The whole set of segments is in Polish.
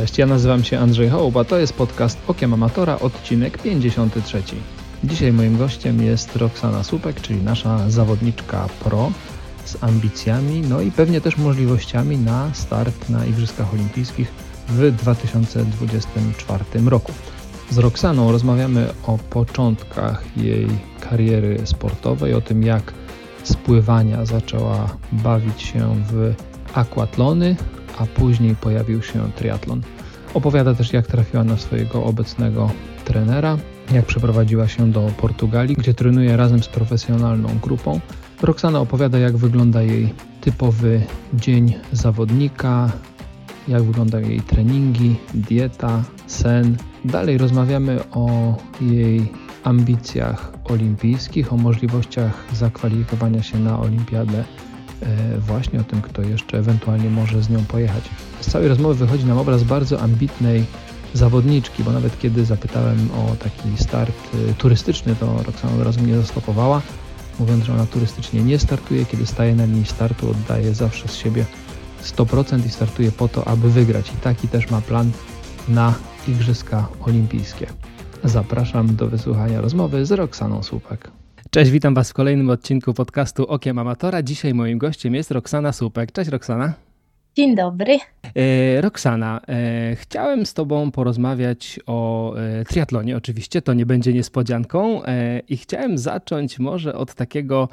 Cześć, ja nazywam się Andrzej Hołba, to jest podcast Okiem Amatora, odcinek 53. Dzisiaj moim gościem jest Roxana Supek, czyli nasza zawodniczka pro z ambicjami, no i pewnie też możliwościami na start na Igrzyskach Olimpijskich w 2024 roku. Z Roxaną rozmawiamy o początkach jej kariery sportowej, o tym jak z pływania zaczęła bawić się w aquatlony, a później pojawił się triatlon. Opowiada też jak trafiła na swojego obecnego trenera, jak przeprowadziła się do Portugalii, gdzie trenuje razem z profesjonalną grupą. Roxana opowiada jak wygląda jej typowy dzień zawodnika, jak wyglądają jej treningi, dieta, sen. Dalej rozmawiamy o jej ambicjach olimpijskich, o możliwościach zakwalifikowania się na olimpiadę, właśnie o tym, kto jeszcze ewentualnie może z nią pojechać. Z całej rozmowy wychodzi nam obraz bardzo ambitnej zawodniczki, bo nawet kiedy zapytałem o taki start e, turystyczny, to Roxana od razu mnie zastopowała, mówiąc, że ona turystycznie nie startuje, kiedy staje na linii startu, oddaje zawsze z siebie 100% i startuje po to, aby wygrać. I taki też ma plan na Igrzyska Olimpijskie. Zapraszam do wysłuchania rozmowy z Roxaną Słupek. Cześć, witam Was w kolejnym odcinku podcastu Okiem Amatora. Dzisiaj moim gościem jest Roxana Słupek. Cześć Roxana. Dzień dobry. E, Roxana, e, chciałem z Tobą porozmawiać o e, triatlonie, oczywiście, to nie będzie niespodzianką, i chciałem zacząć może od takiego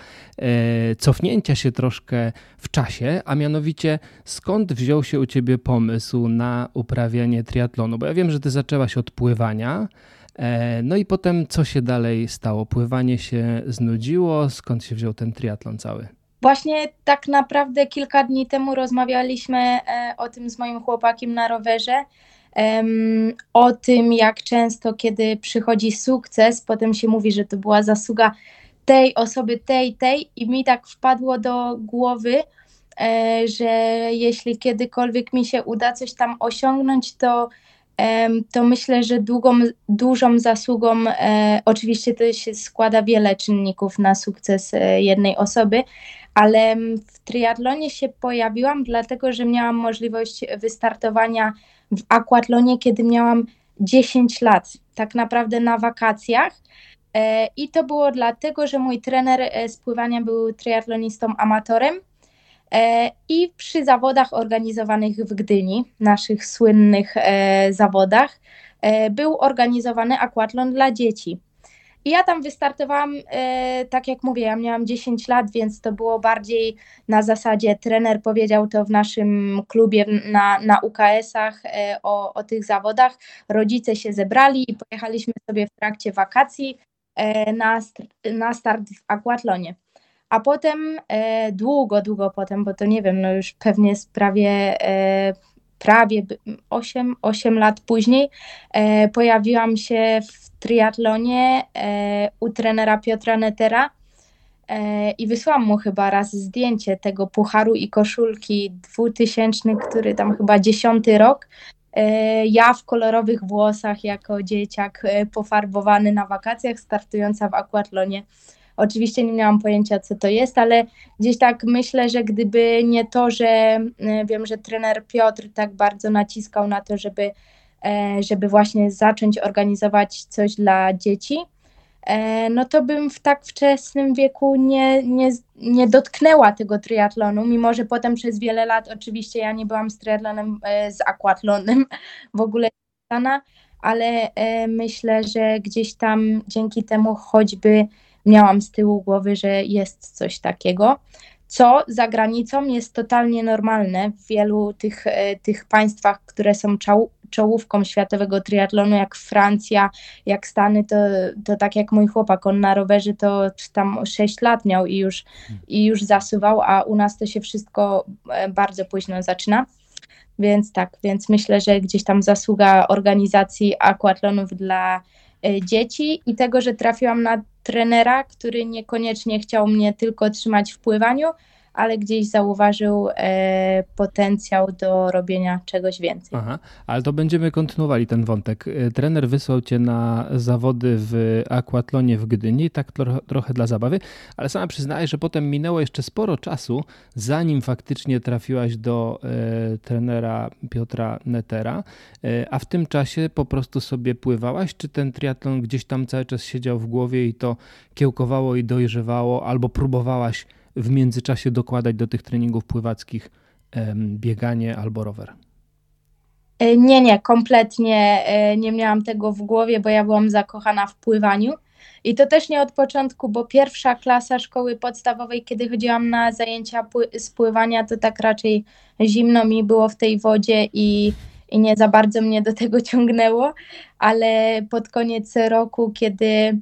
cofnięcia się troszkę w czasie, a mianowicie skąd wziął się u Ciebie pomysł na uprawianie triatlonu? Bo ja wiem, że Ty zaczęłaś od pływania. E, No i potem co się dalej stało? Pływanie się znudziło, skąd się wziął ten triatlon cały? Właśnie tak naprawdę kilka dni temu rozmawialiśmy e, o tym z moim chłopakiem na rowerze. O tym, jak często, kiedy przychodzi sukces, potem się mówi, że to była zasługa tej osoby, tej, tej, i mi tak wpadło do głowy, e, że jeśli kiedykolwiek mi się uda coś tam osiągnąć, to, to myślę, że długą, dużą zasługą, e, oczywiście to się składa wiele czynników na sukces e, jednej osoby, ale w triatlonie się pojawiłam, dlatego że miałam możliwość wystartowania w aquatlonie, kiedy miałam 10 lat, tak naprawdę na wakacjach. E, I to było dlatego, że mój trener z pływania był triatlonistą amatorem. E, I przy zawodach organizowanych w Gdyni, naszych słynnych e, zawodach, e, był organizowany aquatlon dla dzieci. I ja tam wystartowałam, tak jak mówię, ja miałam 10 lat, więc to było bardziej na zasadzie trener powiedział to w naszym klubie na, na UKS-ach o, o tych zawodach. Rodzice się zebrali i pojechaliśmy sobie w trakcie wakacji na, na start w aquatlonie. A potem, e, długo, długo potem, bo to nie wiem, no już pewnie jest prawie, e, prawie 8, 8 lat później, e, pojawiłam się w triatlonie e, u trenera Piotra Netera e, i wysłałam mu chyba raz zdjęcie tego pucharu i koszulki 2000, który tam chyba 10 rok. E, Ja w kolorowych włosach jako dzieciak pofarbowany na wakacjach, startująca w aquatlonie. Oczywiście nie miałam pojęcia, co to jest, ale gdzieś tak myślę, że gdyby nie to, że e, wiem, że trener Piotr tak bardzo naciskał na to, żeby, e, żeby właśnie zacząć organizować coś dla dzieci, e, no to bym w tak wczesnym wieku nie, nie, nie dotknęła tego triatlonu, mimo że potem przez wiele lat oczywiście ja nie byłam z triatlonem, z aquatlonem w ogóle ale myślę, że gdzieś tam dzięki temu choćby miałam z tyłu głowy, że jest coś takiego, co za granicą jest totalnie normalne w wielu tych, e, tych państwach, które są czołówką światowego triatlonu, jak Francja, jak Stany, to, to tak jak mój chłopak, on na rowerze to tam 6 lat miał i już, i już zasuwał, a u nas to się wszystko e, bardzo późno zaczyna. Więc tak, więc myślę, że gdzieś tam zasługa organizacji aquatlonów dla dzieci i tego, że trafiłam na trenera, który niekoniecznie chciał mnie tylko trzymać w pływaniu, ale gdzieś zauważył e, potencjał do robienia czegoś więcej. Aha, ale to będziemy kontynuowali ten wątek. E, trener wysłał cię na zawody w akwatlonie w Gdyni, tak tro, trochę dla zabawy, ale sama przyznaję, że potem minęło jeszcze sporo czasu, zanim faktycznie trafiłaś do e, trenera Piotra Netera, e, a w tym czasie po prostu sobie pływałaś, czy ten triatlon gdzieś tam cały czas siedział w głowie i to kiełkowało i dojrzewało, albo próbowałaś w międzyczasie dokładać do tych treningów pływackich bieganie albo rower? E, nie, nie, kompletnie e, nie miałam tego w głowie, bo ja byłam zakochana w pływaniu. I to też nie od początku, bo pierwsza klasa szkoły podstawowej, kiedy chodziłam na zajęcia z pływania, to tak raczej zimno mi było w tej wodzie i, i nie za bardzo mnie do tego ciągnęło, ale pod koniec roku, kiedy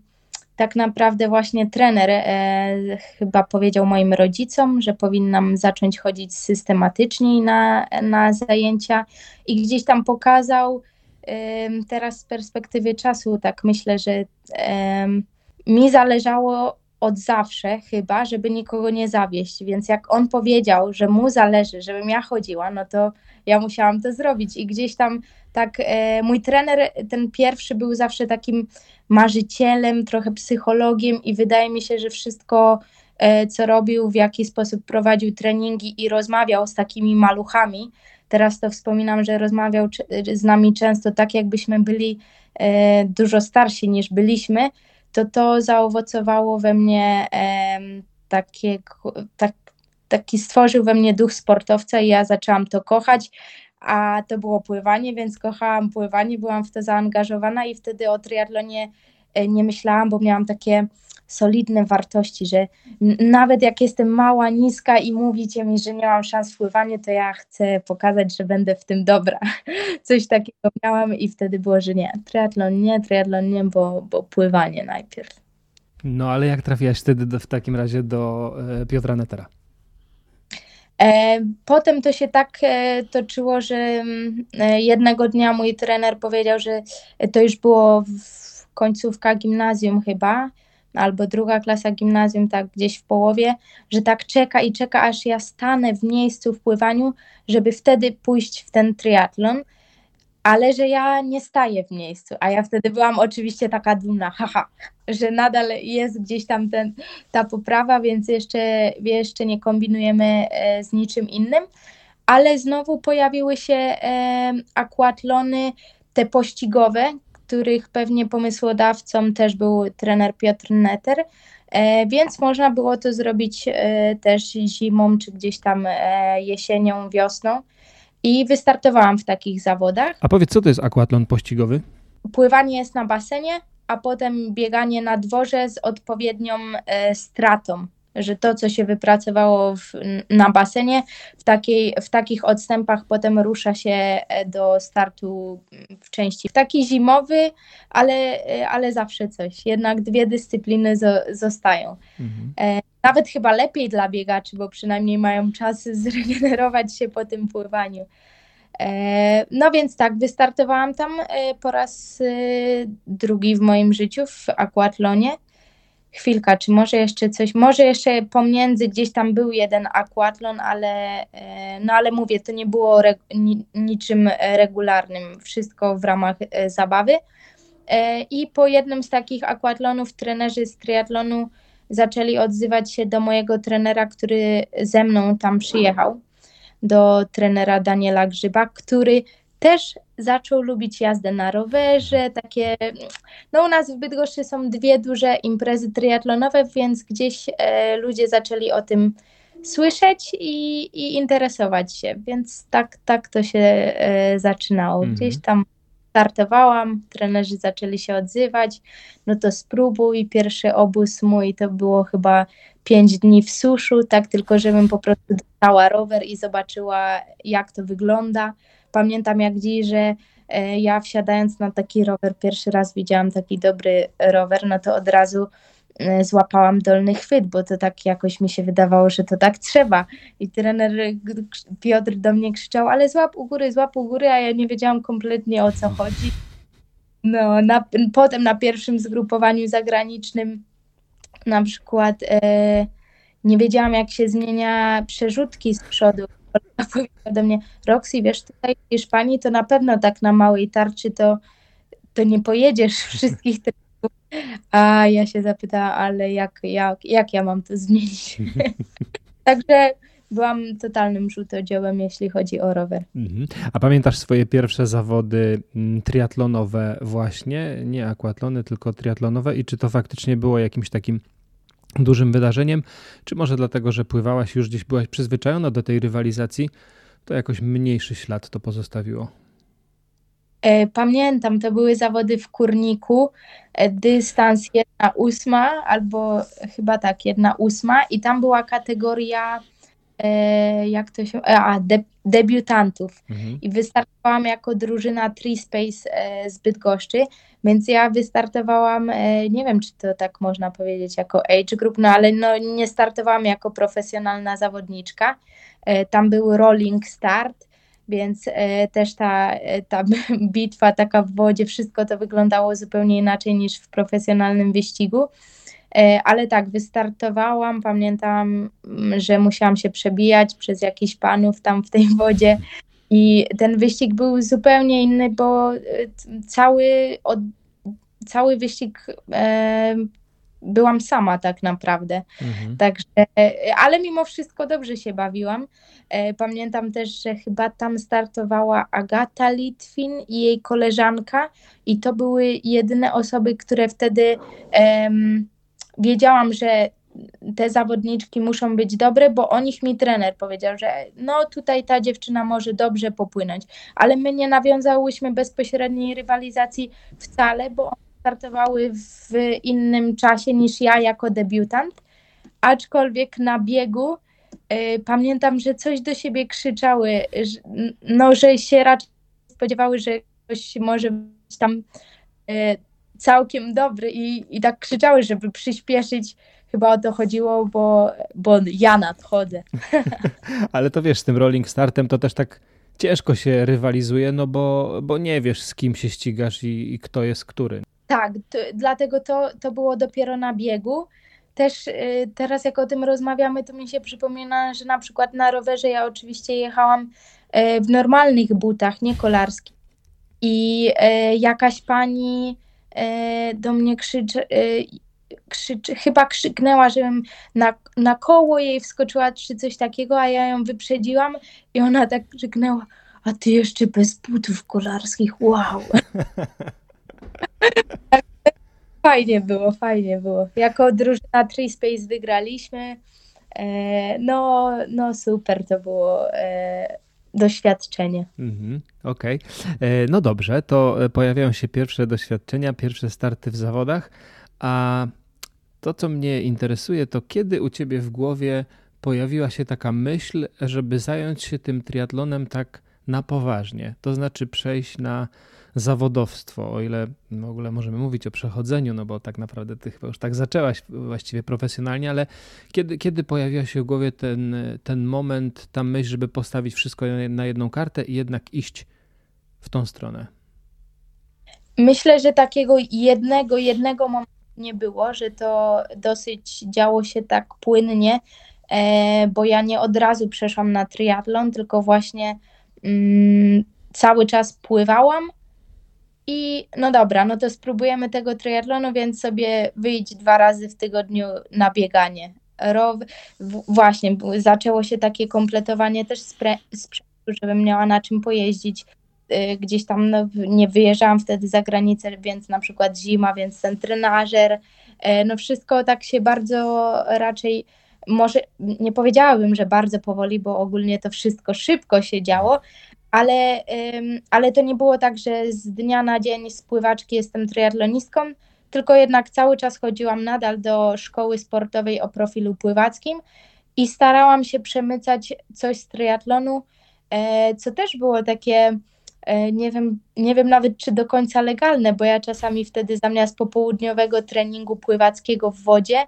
tak naprawdę właśnie trener e, chyba powiedział moim rodzicom, że powinnam zacząć chodzić systematycznie na, na zajęcia i gdzieś tam pokazał e, teraz z perspektywy czasu, tak myślę, że e, mi zależało od zawsze chyba, żeby nikogo nie zawieść, więc jak on powiedział, że mu zależy, żebym ja chodziła, no to ja musiałam to zrobić. I gdzieś tam tak e, mój trener, ten pierwszy był zawsze takim marzycielem, trochę psychologiem i wydaje mi się, że wszystko e, co robił, w jaki sposób prowadził treningi i rozmawiał z takimi maluchami. Teraz to wspominam, że rozmawiał z nami często tak, jakbyśmy byli e, dużo starsi niż byliśmy, to to zaowocowało we mnie e, takiego, tak, taki stworzył we mnie duch sportowca i ja zaczęłam to kochać, a to było pływanie, więc kochałam pływanie, byłam w to zaangażowana i wtedy o triatlonie e, nie myślałam, bo miałam takie solidne wartości, że nawet jak jestem mała, niska i mówicie mi, że nie mam szans w pływanie, to ja chcę pokazać, że będę w tym dobra. Coś takiego miałam i wtedy było, że nie, triatlon nie, triatlon nie, bo, bo pływanie najpierw. No ale jak trafiłaś wtedy do, w takim razie do e, Piotra Netera? E, potem to się tak e, toczyło, że mm, e, jednego dnia mój trener powiedział, że to już było w końcówka gimnazjum chyba, albo druga klasa gimnazjum, tak gdzieś w połowie, że tak czeka i czeka, aż ja stanę w miejscu w pływaniu, żeby wtedy pójść w ten triatlon ale że ja nie staję w miejscu, a ja wtedy byłam oczywiście taka dumna, haha, że nadal jest gdzieś tam ten, ta poprawa, więc jeszcze, jeszcze nie kombinujemy e, z niczym innym, ale znowu pojawiły się e, akwatlony, te pościgowe, których pewnie pomysłodawcą też był trener Piotr Netter, e, więc można było to zrobić też zimą, czy gdzieś tam jesienią, wiosną i wystartowałam w takich zawodach. A powiedz, co to jest akwatlon pościgowy? Pływanie jest na basenie, a potem bieganie na dworze z odpowiednią e, stratą że to, co się wypracowało w, na basenie, w, takiej, w takich odstępach potem rusza się e, do startu w części. Taki zimowy, ale, e, ale zawsze coś. Jednak dwie dyscypliny zostają. Mhm. E, nawet chyba lepiej dla biegaczy, bo przynajmniej mają czas zregenerować się po tym pływaniu. No więc tak, wystartowałam tam po raz drugi w moim życiu w aquatlonie chwilka, czy może jeszcze coś, może jeszcze pomiędzy gdzieś tam był jeden aquatlon, ale e, no ale mówię, to nie było re, niczym regularnym, wszystko w ramach e, zabawy. E, I po jednym z takich aquatlonów trenerzy z triatlonu zaczęli odzywać się do mojego trenera, który ze mną tam przyjechał, do trenera Daniela Grzyba, który też zaczął lubić jazdę na rowerze, takie, no u nas w Bydgoszczy są dwie duże imprezy triatlonowe, więc gdzieś e, ludzie zaczęli o tym słyszeć i, i interesować się, więc tak, tak to się e, zaczynało. Mhm. Gdzieś tam startowałam, trenerzy zaczęli się odzywać, no to spróbuj, pierwszy obóz mój to było chyba pięć dni w suszu, tak tylko żebym po prostu dostała rower i zobaczyła jak to wygląda, pamiętam jak dziś, że e, ja wsiadając na taki rower, pierwszy raz widziałam taki dobry rower, no to od razu e, złapałam dolny chwyt, bo to tak jakoś mi się wydawało, że to tak trzeba. I trener Piotr do mnie krzyczał, ale złap u góry, złap u góry, a ja nie wiedziałam kompletnie o co chodzi. No, na, potem na pierwszym zgrupowaniu zagranicznym na przykład e, nie wiedziałam, jak się zmienia przerzutki z przodu. Powiedziała do mnie, Roxy, wiesz, tutaj w Hiszpanii to na pewno tak na małej tarczy to, to nie pojedziesz wszystkich trybów. A ja się zapytałam, ale jak, jak, jak ja mam to zmienić? Także byłam totalnym żółtodziełem, jeśli chodzi o rower. Mhm. A pamiętasz swoje pierwsze zawody mm, triatlonowe właśnie? Nie aquatlony, tylko triatlonowe i czy to faktycznie było jakimś takim dużym wydarzeniem, czy może dlatego, że pływałaś już gdzieś byłaś przyzwyczajona do tej rywalizacji, to jakoś mniejszy ślad to pozostawiło? E, pamiętam, to były zawody w kurniku, e, dystans jedna ósma, albo chyba tak, jedna ósma i tam była kategoria E, jak to się, a, debiutantów mhm. i wystartowałam jako drużyna Tree Space e, z Bydgoszczy, więc ja wystartowałam, nie wiem czy to tak można powiedzieć jako age group, no ale no, nie startowałam jako profesjonalna zawodniczka, tam był rolling start, więc też ta, ta bitwa taka w wodzie, wszystko to wyglądało zupełnie inaczej niż w profesjonalnym wyścigu. E, ale tak, wystartowałam, pamiętam, mm, że musiałam się przebijać przez jakichś panów tam w tej wodzie i ten wyścig był zupełnie inny, bo e, cały, od, cały wyścig e, byłam sama tak naprawdę. Mhm. Także, ale mimo wszystko dobrze się bawiłam. Pamiętam też, że chyba tam startowała Agata Litwin i jej koleżanka i to były jedyne osoby, które wtedy wiedziałam, że te zawodniczki muszą być dobre, bo o nich mi trener powiedział, że no tutaj ta dziewczyna może dobrze popłynąć, ale my nie nawiązałyśmy bezpośredniej rywalizacji wcale, bo one startowały w innym czasie niż ja jako debiutant, aczkolwiek na biegu y, pamiętam, że coś do siebie krzyczały, że, no że się raczej spodziewały, że ktoś może być tam y, całkiem dobry i, i tak krzyczały, żeby przyspieszyć. Chyba o to chodziło, bo, bo ja nadchodzę. Ale to wiesz, z tym rolling startem to też tak ciężko się rywalizuje, no bo, bo nie wiesz z kim się ścigasz i, i kto jest który. Tak, to, dlatego to, to było dopiero na biegu. Też y, teraz jak o tym rozmawiamy, to mi się przypomina, że na przykład na rowerze ja oczywiście jechałam y, w normalnych butach, nie kolarskich. I y, jakaś pani do mnie krzyczy, e, krzyczy, chyba krzyknęła, żebym na, na koło jej wskoczyła czy coś takiego, a ja ją wyprzedziłam i ona tak krzyknęła, a ty jeszcze bez butów kolarskich, wow. fajnie było, fajnie było. Jako drużyna Tree Space wygraliśmy. E, no, no super to było doświadczenie. Mhm, Okej. Okay. E, no dobrze, to e, pojawiają się pierwsze doświadczenia, pierwsze starty w zawodach, a to, co mnie interesuje, to kiedy u ciebie w głowie pojawiła się taka myśl, żeby zająć się tym triatlonem tak na poważnie, to znaczy przejść na zawodowstwo, o ile w ogóle możemy mówić o przechodzeniu, no bo tak naprawdę ty chyba już tak zaczęłaś właściwie profesjonalnie, ale kiedy, kiedy pojawiła się w głowie ten, ten moment, ta myśl, żeby postawić wszystko na jedną kartę i jednak iść w tą stronę? Myślę, że takiego jednego, jednego momentu nie było, że to dosyć działo się tak płynnie, e, bo ja nie od razu przeszłam na triatlon, tylko właśnie mm, cały czas pływałam, i no dobra, no to spróbujemy tego triatlonu, więc sobie wyjdź dwa razy w tygodniu na bieganie. Row, właśnie, zaczęło się takie kompletowanie też sprzętu, żebym miała na czym pojeździć. Y, gdzieś tam no, nie wyjeżdżałam wtedy za granicę, więc na przykład zima, więc ten trenażer, y, no wszystko tak się bardzo raczej może nie powiedziałabym, że bardzo powoli, bo ogólnie to wszystko szybko się działo, ale, ale to nie było tak, że z dnia na dzień z pływaczki jestem triatlonistką, tylko jednak cały czas chodziłam nadal do szkoły sportowej o profilu pływackim i starałam się przemycać coś z triatlonu, e, co też było takie, e, nie wiem, nie wiem nawet czy do końca legalne, bo ja czasami wtedy zamiast popołudniowego treningu pływackiego w wodzie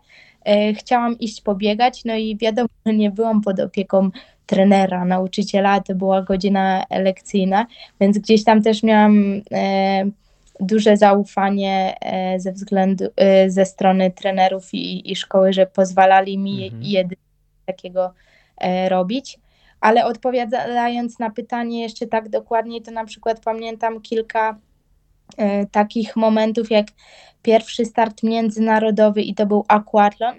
e, chciałam iść pobiegać, no i wiadomo, nie byłam pod opieką trenera, nauczyciela, to była godzina lekcyjna, więc gdzieś tam też miałam e, duże zaufanie e, ze względu, e, ze strony trenerów i, i szkoły, że pozwalali mi mhm. jedynie takiego robić. Ale odpowiadając na pytanie jeszcze tak dokładnie, to na przykład pamiętam kilka takich momentów, jak pierwszy start międzynarodowy i to był aquatlon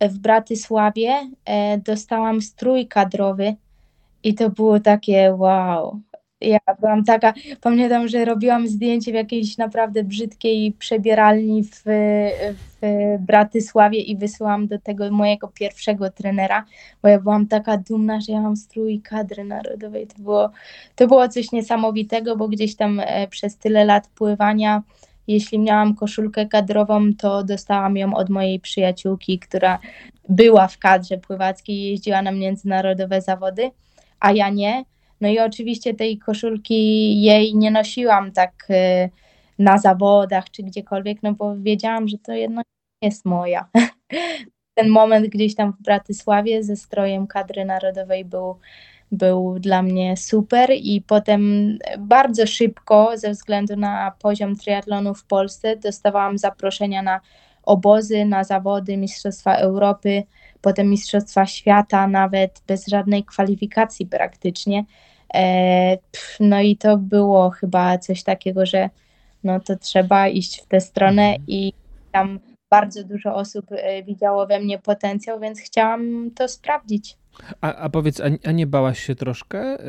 w Bratysławie. Dostałam strój kadrowy i to było takie wow, ja byłam taka, pamiętam, że robiłam zdjęcie w jakiejś naprawdę brzydkiej przebieralni w, w Bratysławie i wysyłam do tego mojego pierwszego trenera, bo ja byłam taka dumna, że ja mam strój kadry narodowej. To było, to było coś niesamowitego, bo gdzieś tam e, przez tyle lat pływania jeśli miałam koszulkę kadrową, to dostałam ją od mojej przyjaciółki, która była w kadrze pływackiej i jeździła na międzynarodowe zawody, a ja nie. No i oczywiście tej koszulki jej nie nosiłam tak y, na zawodach czy gdziekolwiek, no bo wiedziałam, że to jedno jest moja. Ten moment gdzieś tam w Bratysławie ze strojem kadry narodowej był, był dla mnie super i potem bardzo szybko ze względu na poziom triatlonu w Polsce dostawałam zaproszenia na obozy, na zawody Mistrzostwa Europy, potem Mistrzostwa Świata, nawet bez żadnej kwalifikacji praktycznie. E, no i to było chyba coś takiego, że no to trzeba iść w tę stronę mhm. i tam bardzo dużo osób e, widziało we mnie potencjał, więc chciałam to sprawdzić. A, a powiedz, a, nie bałaś się troszkę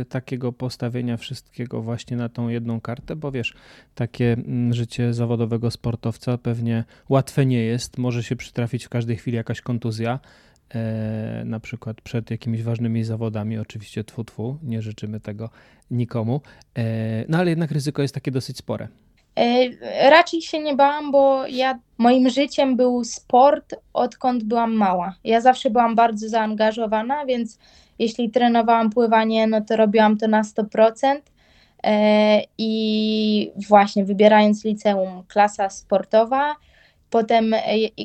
y, takiego postawienia wszystkiego właśnie na tą jedną kartę? Bo wiesz, takie mm, życie zawodowego sportowca pewnie łatwe nie jest. Może się przytrafić w każdej chwili jakaś kontuzja. E, na przykład przed jakimiś ważnymi zawodami, oczywiście tfu, tfu nie życzymy tego nikomu, e, no ale jednak ryzyko jest takie dosyć spore. E, raczej się nie bałam, bo ja, moim życiem był sport, odkąd byłam mała. Ja zawsze byłam bardzo zaangażowana, więc jeśli trenowałam pływanie, no to robiłam to na 100%. I właśnie wybierając liceum, klasa sportowa, Potem, e,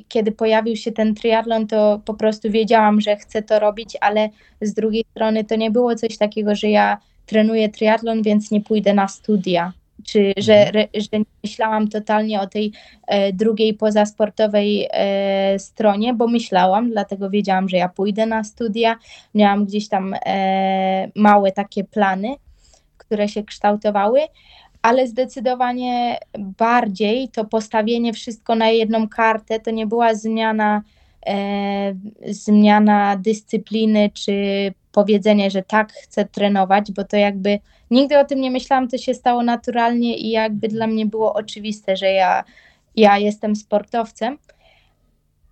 kiedy pojawił się ten triatlon, to po prostu wiedziałam, że chcę to robić, ale z drugiej strony to nie było coś takiego, że ja trenuję triatlon, więc nie pójdę na studia. Czy że, mhm. że nie myślałam totalnie o tej e, drugiej pozasportowej e, stronie, bo myślałam, dlatego wiedziałam, że ja pójdę na studia. Miałam gdzieś tam e, małe takie plany, które się kształtowały, ale zdecydowanie bardziej to postawienie wszystko na jedną kartę to nie była zmiana, e, zmiana dyscypliny czy powiedzenie, że tak chcę trenować, bo to jakby nigdy o tym nie myślałam, to się stało naturalnie i jakby dla mnie było oczywiste, że ja, ja jestem sportowcem.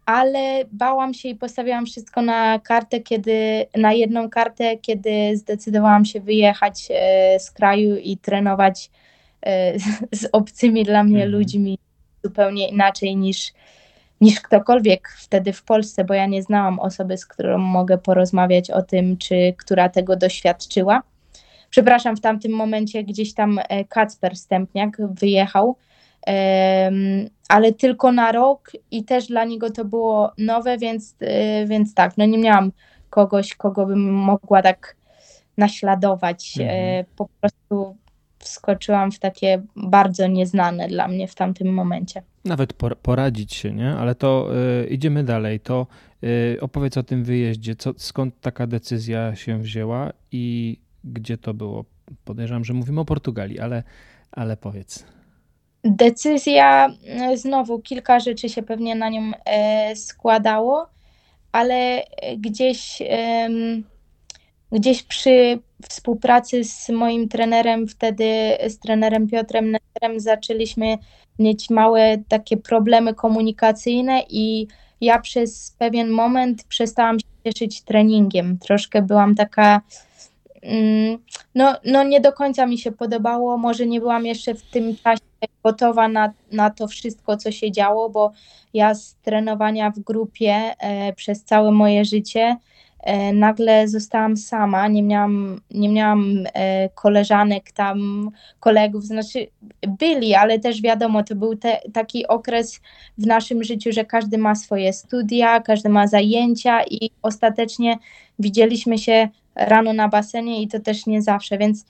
Ale bałam się i postawiłam wszystko na kartę, kiedy na jedną kartę, kiedy zdecydowałam się wyjechać e, z kraju i trenować E, z obcymi dla mnie mhm. ludźmi zupełnie inaczej niż, niż ktokolwiek wtedy w Polsce, bo ja nie znałam osoby, z którą mogę porozmawiać o tym, czy która tego doświadczyła. Przepraszam, w tamtym momencie gdzieś tam e, Kacper Stępniak wyjechał, ale tylko na rok i też dla niego to było nowe, więc, e, więc tak, no nie miałam kogoś, kogo bym mogła tak naśladować. Mhm. Po prostu wskoczyłam w takie bardzo nieznane dla mnie w tamtym momencie. Nawet poradzić się, nie? Ale to y, idziemy dalej. To y, opowiedz o tym wyjeździe. Co, skąd taka decyzja się wzięła i gdzie to było? Podejrzewam, że mówimy o Portugalii, ale, ale powiedz. Decyzja, y, znowu kilka rzeczy się pewnie na nią składało, ale gdzieś, gdzieś przy współpracy z moim trenerem, wtedy z trenerem Piotrem zaczęliśmy mieć małe takie problemy komunikacyjne i ja przez pewien moment przestałam się cieszyć treningiem. Troszkę byłam taka, mm, no, no nie do końca mi się podobało, może nie byłam jeszcze w tym czasie gotowa na, na to wszystko, co się działo, bo ja z trenowania w grupie e, przez całe moje życie nagle zostałam sama, nie miałam, nie miałam e, koleżanek tam, kolegów, znaczy byli, ale też wiadomo, to był te, taki okres w naszym życiu, że każdy ma swoje studia, każdy ma zajęcia i ostatecznie widzieliśmy się rano na basenie i to też nie zawsze, więc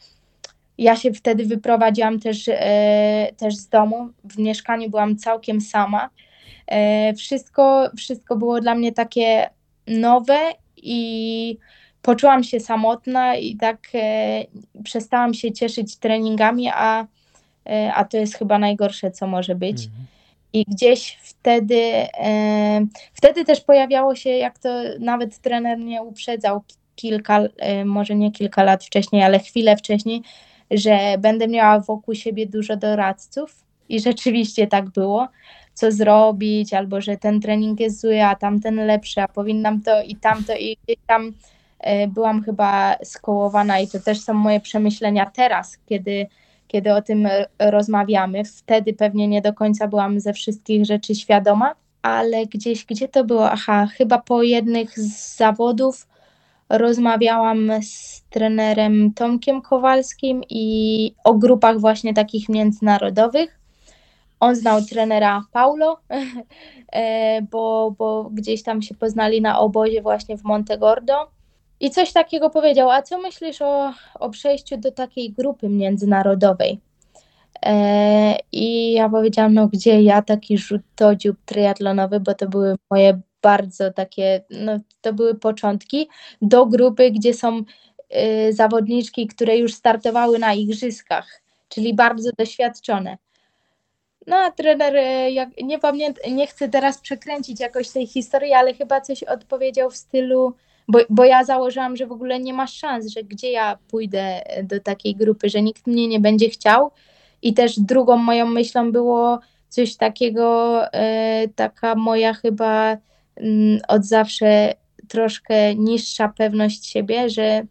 ja się wtedy wyprowadziłam też, e, też z domu. W mieszkaniu byłam całkiem sama. E, wszystko, wszystko było dla mnie takie nowe i poczułam się samotna i tak e, przestałam się cieszyć treningami, a, e, a to jest chyba najgorsze, co może być. Mhm. I gdzieś wtedy, e, wtedy też pojawiało się, jak to nawet trener mnie uprzedzał kilka, e, może nie kilka lat wcześniej, ale chwilę wcześniej, że będę miała wokół siebie dużo doradców. I rzeczywiście tak było co zrobić, albo że ten trening jest zły, a tamten lepszy, a powinnam to i tamto i tam e, byłam chyba skołowana i to też są moje przemyślenia teraz, kiedy, kiedy o tym rozmawiamy. Wtedy pewnie nie do końca byłam ze wszystkich rzeczy świadoma, ale gdzieś, gdzie to było? Aha, chyba po jednych z zawodów rozmawiałam z trenerem Tomkiem Kowalskim i o grupach właśnie takich międzynarodowych on znał trenera Paulo, e, bo, bo gdzieś tam się poznali na obozie właśnie w Montegordo. I coś takiego powiedział, a co myślisz o, o przejściu do takiej grupy międzynarodowej? E, I ja powiedziałam, no gdzie ja taki rzutodziób triatlonowy, bo to były moje bardzo takie, no to były początki, do grupy, gdzie są y, zawodniczki, które już startowały na igrzyskach, czyli bardzo doświadczone. No, a trener, e, jak, nie pamiętam, nie chcę teraz przekręcić jakoś tej historii, ale chyba coś odpowiedział w stylu, bo, bo ja założyłam, że w ogóle nie ma szans, że gdzie ja pójdę do takiej grupy, że nikt mnie nie będzie chciał. I też drugą moją myślą było coś takiego, e, taka moja chyba m, mm, od zawsze troszkę niższa pewność siebie, że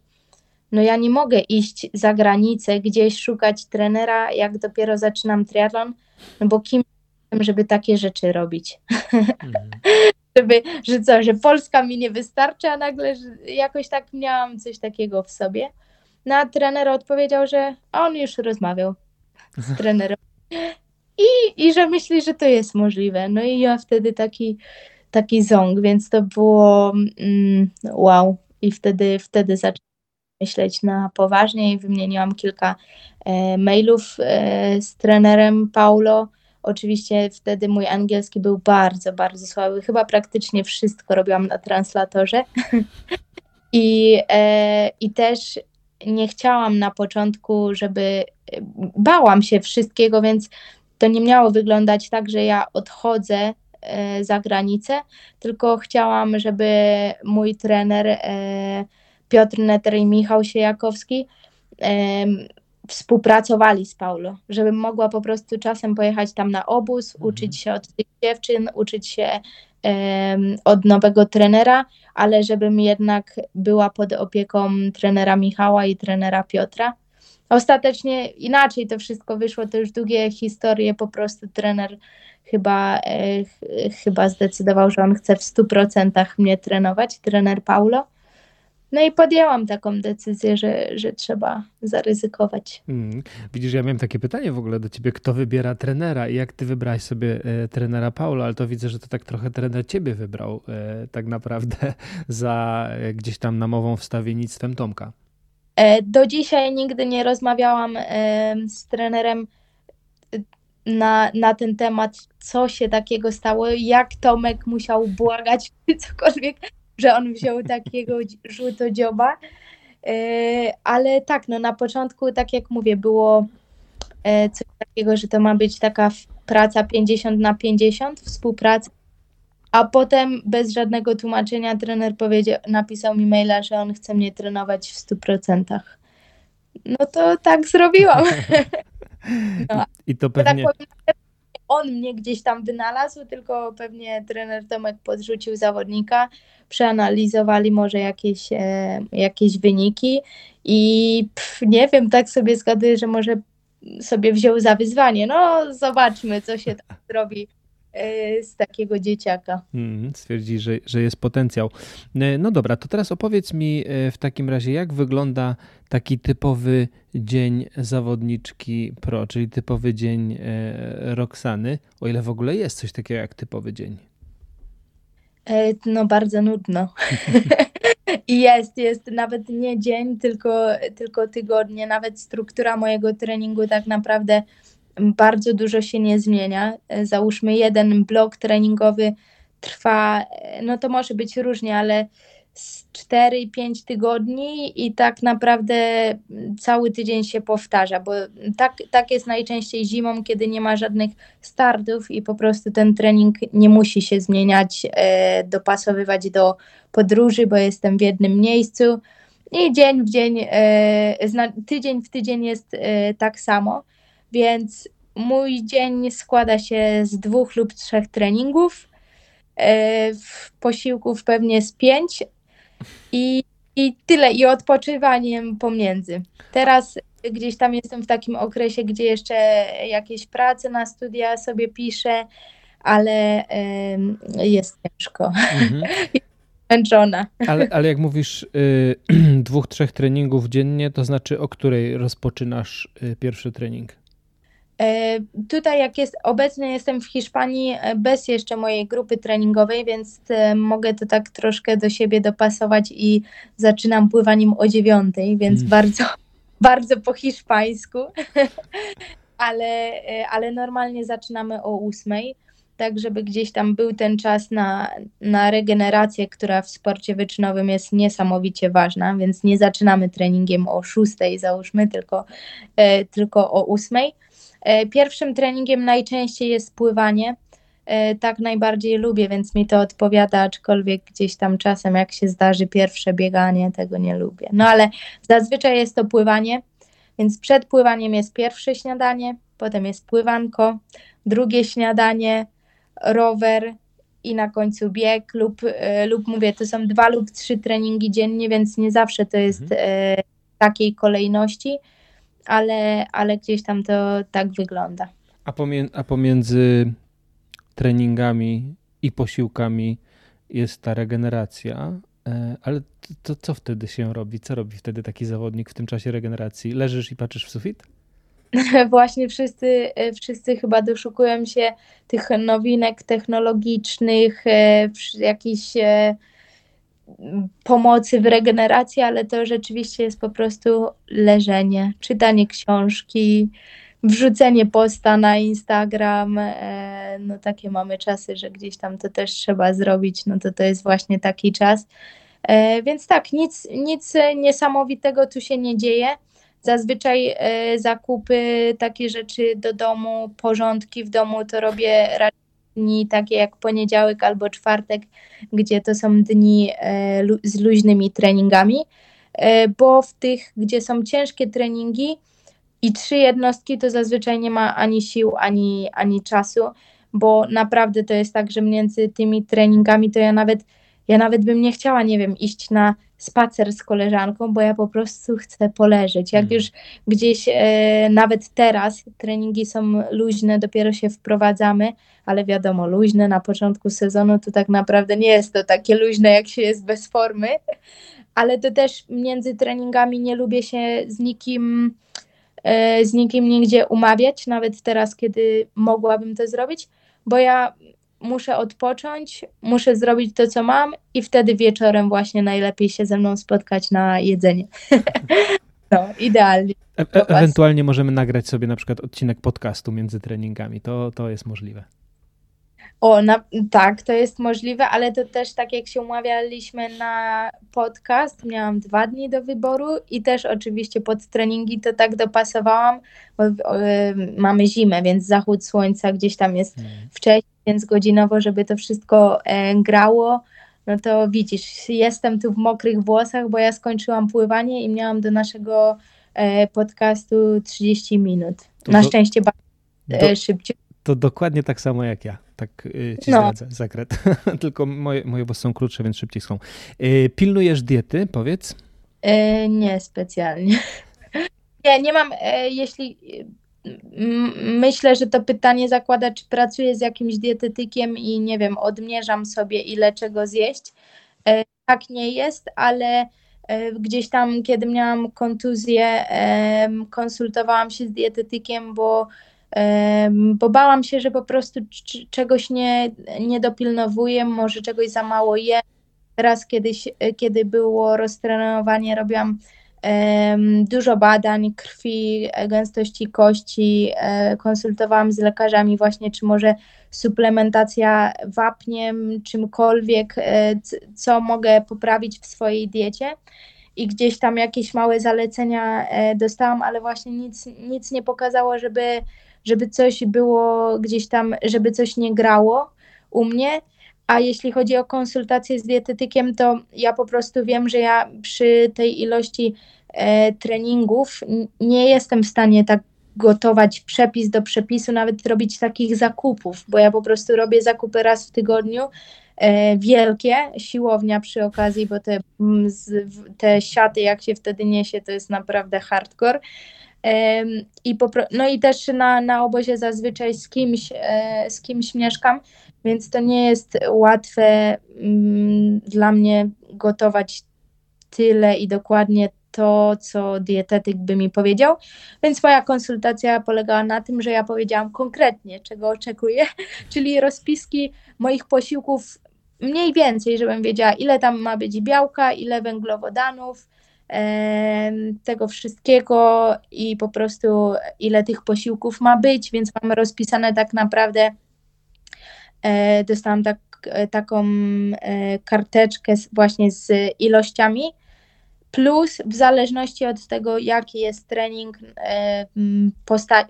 no ja nie mogę iść za granicę, gdzieś szukać trenera, jak dopiero zaczynam triatlon, no bo kim żeby takie rzeczy robić? Mhm. żeby, że co, że Polska mi nie wystarczy, a nagle jakoś tak miałam coś takiego w sobie. No a trener odpowiedział, że on już rozmawiał z trenerem i, i że myśli, że to jest możliwe. No i ja wtedy taki, taki ząg, więc to było mm, wow. I wtedy, wtedy zaczęłam myśleć na poważnie i wymieniłam kilka e, mailów e, z trenerem Paulo. Oczywiście wtedy mój angielski był bardzo, bardzo słaby. Chyba praktycznie wszystko robiłam na translatorze. I, e, I też nie chciałam na początku, żeby. Bałam się wszystkiego, więc to nie miało wyglądać tak, że ja odchodzę za granicę, tylko chciałam, żeby mój trener Piotr Neter i Michał Siejakowski współpracowali z Paulo, żebym mogła po prostu czasem pojechać tam na obóz, mhm. uczyć się od tych dziewczyn, uczyć się um, od nowego trenera, ale żebym jednak była pod opieką trenera Michała i trenera Piotra. Ostatecznie inaczej to wszystko wyszło, to już długie historie, po prostu trener chyba, e, ch chyba zdecydował, że on chce w 100% mnie trenować, trener Paulo. No i podjęłam taką decyzję, że, że trzeba zaryzykować. Mm. Widzisz, ja miałem takie pytanie w ogóle do ciebie, kto wybiera trenera i jak ty wybrałaś sobie e, trenera Paula, ale to widzę, że to tak trochę trener ciebie wybrał e, tak naprawdę za e, gdzieś tam namową wstawiennictwem Tomka. E, do dzisiaj nigdy nie rozmawiałam e, z trenerem e, na, na ten temat, co się takiego stało, jak Tomek musiał błagać, cokolwiek że on wziął takiego żółtodzioba. E, ale tak, no na początku, tak jak mówię, było e, coś takiego, że to ma być taka praca 50 na 50, współpraca. A potem bez żadnego tłumaczenia trener powiedział, napisał mi maila, że on chce mnie trenować w 100%. No to tak zrobiłam. No, I to tak pewnie... Tak on mnie gdzieś tam wynalazł, tylko pewnie trener Tomek podrzucił zawodnika, przeanalizowali może jakieś, e, jakieś wyniki i pff, nie wiem, tak sobie zgaduję, że może sobie wziął za wyzwanie. No, zobaczmy, co się tam zrobi z takiego dzieciaka. Hmm, stwierdzi, że, że jest potencjał. E, no dobra, to teraz opowiedz mi e, w takim razie, jak wygląda taki typowy dzień zawodniczki pro, czyli typowy dzień Roxany, o ile w ogóle jest coś takiego jak typowy dzień. No bardzo nudno. I jest, jest nawet nie dzień, tylko, tylko tygodnie. Nawet struktura mojego treningu tak naprawdę bardzo dużo się nie zmienia. Załóżmy jeden blok treningowy trwa, no to może być różnie, ale 4-5 tygodni i tak naprawdę cały tydzień się powtarza, bo tak, tak jest najczęściej zimą, kiedy nie ma żadnych startów i po prostu ten trening nie musi się zmieniać, e, dopasowywać do podróży, bo jestem w jednym miejscu i dzień w dzień, e, tydzień w tydzień jest e, tak samo, więc mój dzień składa się z dwóch lub trzech treningów, e, posiłków pewnie z pięć, i, i tyle, i odpoczywaniem pomiędzy. Teraz gdzieś tam jestem w takim okresie, gdzie jeszcze jakieś prace na studia sobie piszę, ale y, jest ciężko. Mhm. Zmęczona. Ale, ale jak mówisz y, dwóch, trzech treningów dziennie, to znaczy o której rozpoczynasz y, pierwszy trening? E, tutaj jak jest, obecnie jestem w Hiszpanii e, bez jeszcze mojej grupy treningowej, więc e, mogę to tak troszkę do siebie dopasować i zaczynam pływaniem o dziewiątej, więc hmm. bardzo, bardzo po hiszpańsku, ale, ale normalnie zaczynamy o ósmej, tak żeby gdzieś tam był ten czas na, na regenerację, która w sporcie wyczynowym jest niesamowicie ważna, więc nie zaczynamy treningiem o szóstej załóżmy, tylko, tylko o ósmej. E, pierwszym treningiem najczęściej jest pływanie. E, tak najbardziej lubię, więc mi to odpowiada, aczkolwiek gdzieś tam czasem, jak się zdarzy pierwsze bieganie, tego nie lubię. No ale zazwyczaj jest to pływanie, więc przed pływaniem jest pierwsze śniadanie, potem jest pływanko, drugie śniadanie, rower i na końcu bieg lub, e, lub mówię, to są dwa lub trzy treningi dziennie, więc nie zawsze to jest mhm. takiej kolejności ale, ale gdzieś tam to tak wygląda. A, a pomiędzy treningami i posiłkami jest ta regeneracja, e, ale to, to, co wtedy się robi? Co robi wtedy taki zawodnik w tym czasie regeneracji? Leżysz i patrzysz w sufit? Właśnie wszyscy, e, wszyscy chyba doszukują się tych nowinek technologicznych, e, jakichś pomocy w regeneracji, ale to rzeczywiście jest po prostu leżenie, czytanie książki, wrzucenie posta na Instagram. E, no takie mamy czasy, że gdzieś tam to też trzeba zrobić, no to to jest właśnie taki czas. E, więc tak, nic, nic niesamowitego tu się nie dzieje. Zazwyczaj e, zakupy, takie rzeczy do domu, porządki w domu to robię raczej dni takie jak poniedziałek albo czwartek, gdzie to są dni e, z luźnymi treningami, e, bo w tych, gdzie są ciężkie treningi i trzy jednostki, to zazwyczaj nie ma ani sił, ani, ani czasu, bo naprawdę to jest tak, że między tymi treningami to ja nawet ja nawet bym nie chciała, nie wiem, iść na spacer z koleżanką, bo ja po prostu chcę poleżeć. Jak mm. już gdzieś e, nawet teraz treningi są luźne, dopiero się wprowadzamy, ale wiadomo, luźne na początku sezonu to tak naprawdę nie jest to takie luźne, jak się jest bez formy, ale to też między treningami nie lubię się z nikim, e, z nikim nigdzie umawiać, nawet teraz, kiedy mogłabym to zrobić, bo ja muszę odpocząć, muszę zrobić to, co mam i wtedy wieczorem właśnie najlepiej się ze mną spotkać na jedzenie. no, idealnie. E e ewentualnie możemy nagrać sobie na przykład odcinek podcastu między treningami. To, to jest możliwe. O, na, tak, to jest możliwe, ale to też tak jak się umawialiśmy na podcast, miałam dwa dni do wyboru i też oczywiście pod treningi to tak dopasowałam, bo y, mamy zimę, więc zachód słońca gdzieś tam jest hmm. wcześniej, więc godzinowo, żeby to wszystko e, grało, no to widzisz, jestem tu w mokrych włosach, bo ja skończyłam pływanie i miałam do naszego e, podcastu 30 minut. To Na do, szczęście bardzo e, szybciej. To dokładnie tak samo jak ja. Tak y, ci no. zdradzę, zakret. Tylko moje, moje włosy są krótsze, więc szybciej są. Y, pilnujesz diety, powiedz? Nie specjalnie. nie, nie mam, jeśli myślę, że to pytanie zakłada, czy pracuję z jakimś dietetykiem i nie wiem, odmierzam sobie ile czego zjeść. E, tak nie jest, ale e, gdzieś tam, kiedy miałam kontuzję, konsultowałam się z dietetykiem, bo, bo bałam się, że po prostu czegoś nie, nie dopilnowuję, może czegoś za mało jem teraz kiedyś, kiedy było roztrenowanie, robiłam dużo badań krwi, gęstości kości, e, konsultowałam z lekarzami właśnie, czy może suplementacja wapniem, czymkolwiek, e, co mogę poprawić w swojej diecie. I gdzieś tam jakieś małe zalecenia e, dostałam, ale właśnie nic, nic nie pokazało, żeby, żeby coś było gdzieś tam, żeby coś nie grało u mnie. A jeśli chodzi o konsultację z dietetykiem, to ja po prostu wiem, że ja przy tej ilości e, treningów nie jestem w stanie tak gotować przepis do przepisu, nawet robić takich zakupów, bo ja po prostu robię zakupy raz w tygodniu, e, wielkie, siłownia przy okazji, bo te, te siaty jak się wtedy niesie, to jest naprawdę hardcore. I no i też na, na obozie zazwyczaj z kimś, e, z kimś mieszkam, więc to nie jest łatwe mm, dla mnie gotować tyle i dokładnie to, co dietetyk by mi powiedział. Więc moja konsultacja polegała na tym, że ja powiedziałam konkretnie, czego oczekuję, czyli rozpiski moich posiłków mniej więcej, żebym wiedziała, ile tam ma być białka, ile węglowodanów, tego wszystkiego i po prostu ile tych posiłków ma być, więc mam rozpisane tak naprawdę, dostałam tak, e, taką e, karteczkę właśnie z ilościami, plus w zależności od tego, jaki jest trening, posta-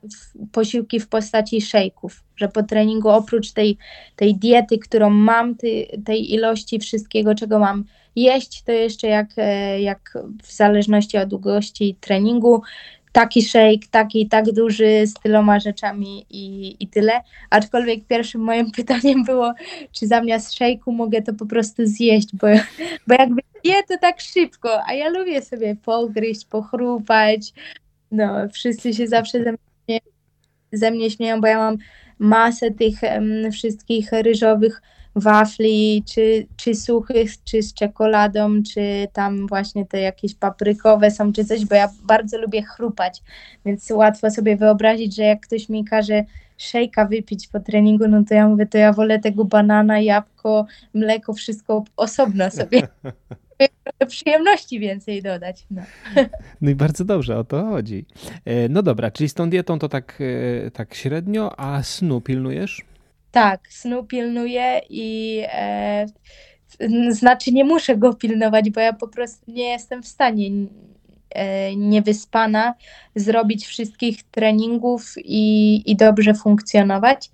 posiłki w postaci szejków, że po treningu oprócz tej, tej diety, którą mam, tej, tej ilości wszystkiego, czego mam jeść, to jeszcze jak, e, jak w zależności od długości treningu, taki shake, taki tak duży z tyloma rzeczami i, i tyle. Aczkolwiek pierwszym moim pytaniem było, czy zamiast shake'u mogę to po prostu zjeść, bo, bo jakby je to tak szybko, a ja lubię sobie pogryźć, pochrupać. No, wszyscy się zawsze ze mnie, ze mnie śmieją, bo ja mam masę tych um, wszystkich ryżowych wafli, czy, czy suchych, czy z czekoladą, czy tam właśnie te jakieś paprykowe są, czy coś, bo ja bardzo lubię chrupać, więc łatwo sobie wyobrazić, że jak ktoś mi każe szejka wypić po treningu, no to ja mówię, to ja wolę tego banana, jabłko, mleko, wszystko osobno sobie. przyjemności więcej dodać. No. no i bardzo dobrze, o to chodzi. E, no dobra, czyli z tą dietą to tak, e, tak średnio, a snu pilnujesz? Tak, snu pilnuję i e, znaczy nie muszę go pilnować, bo ja po prostu nie jestem w stanie e, niewyspana zrobić wszystkich treningów i, i dobrze funkcjonować.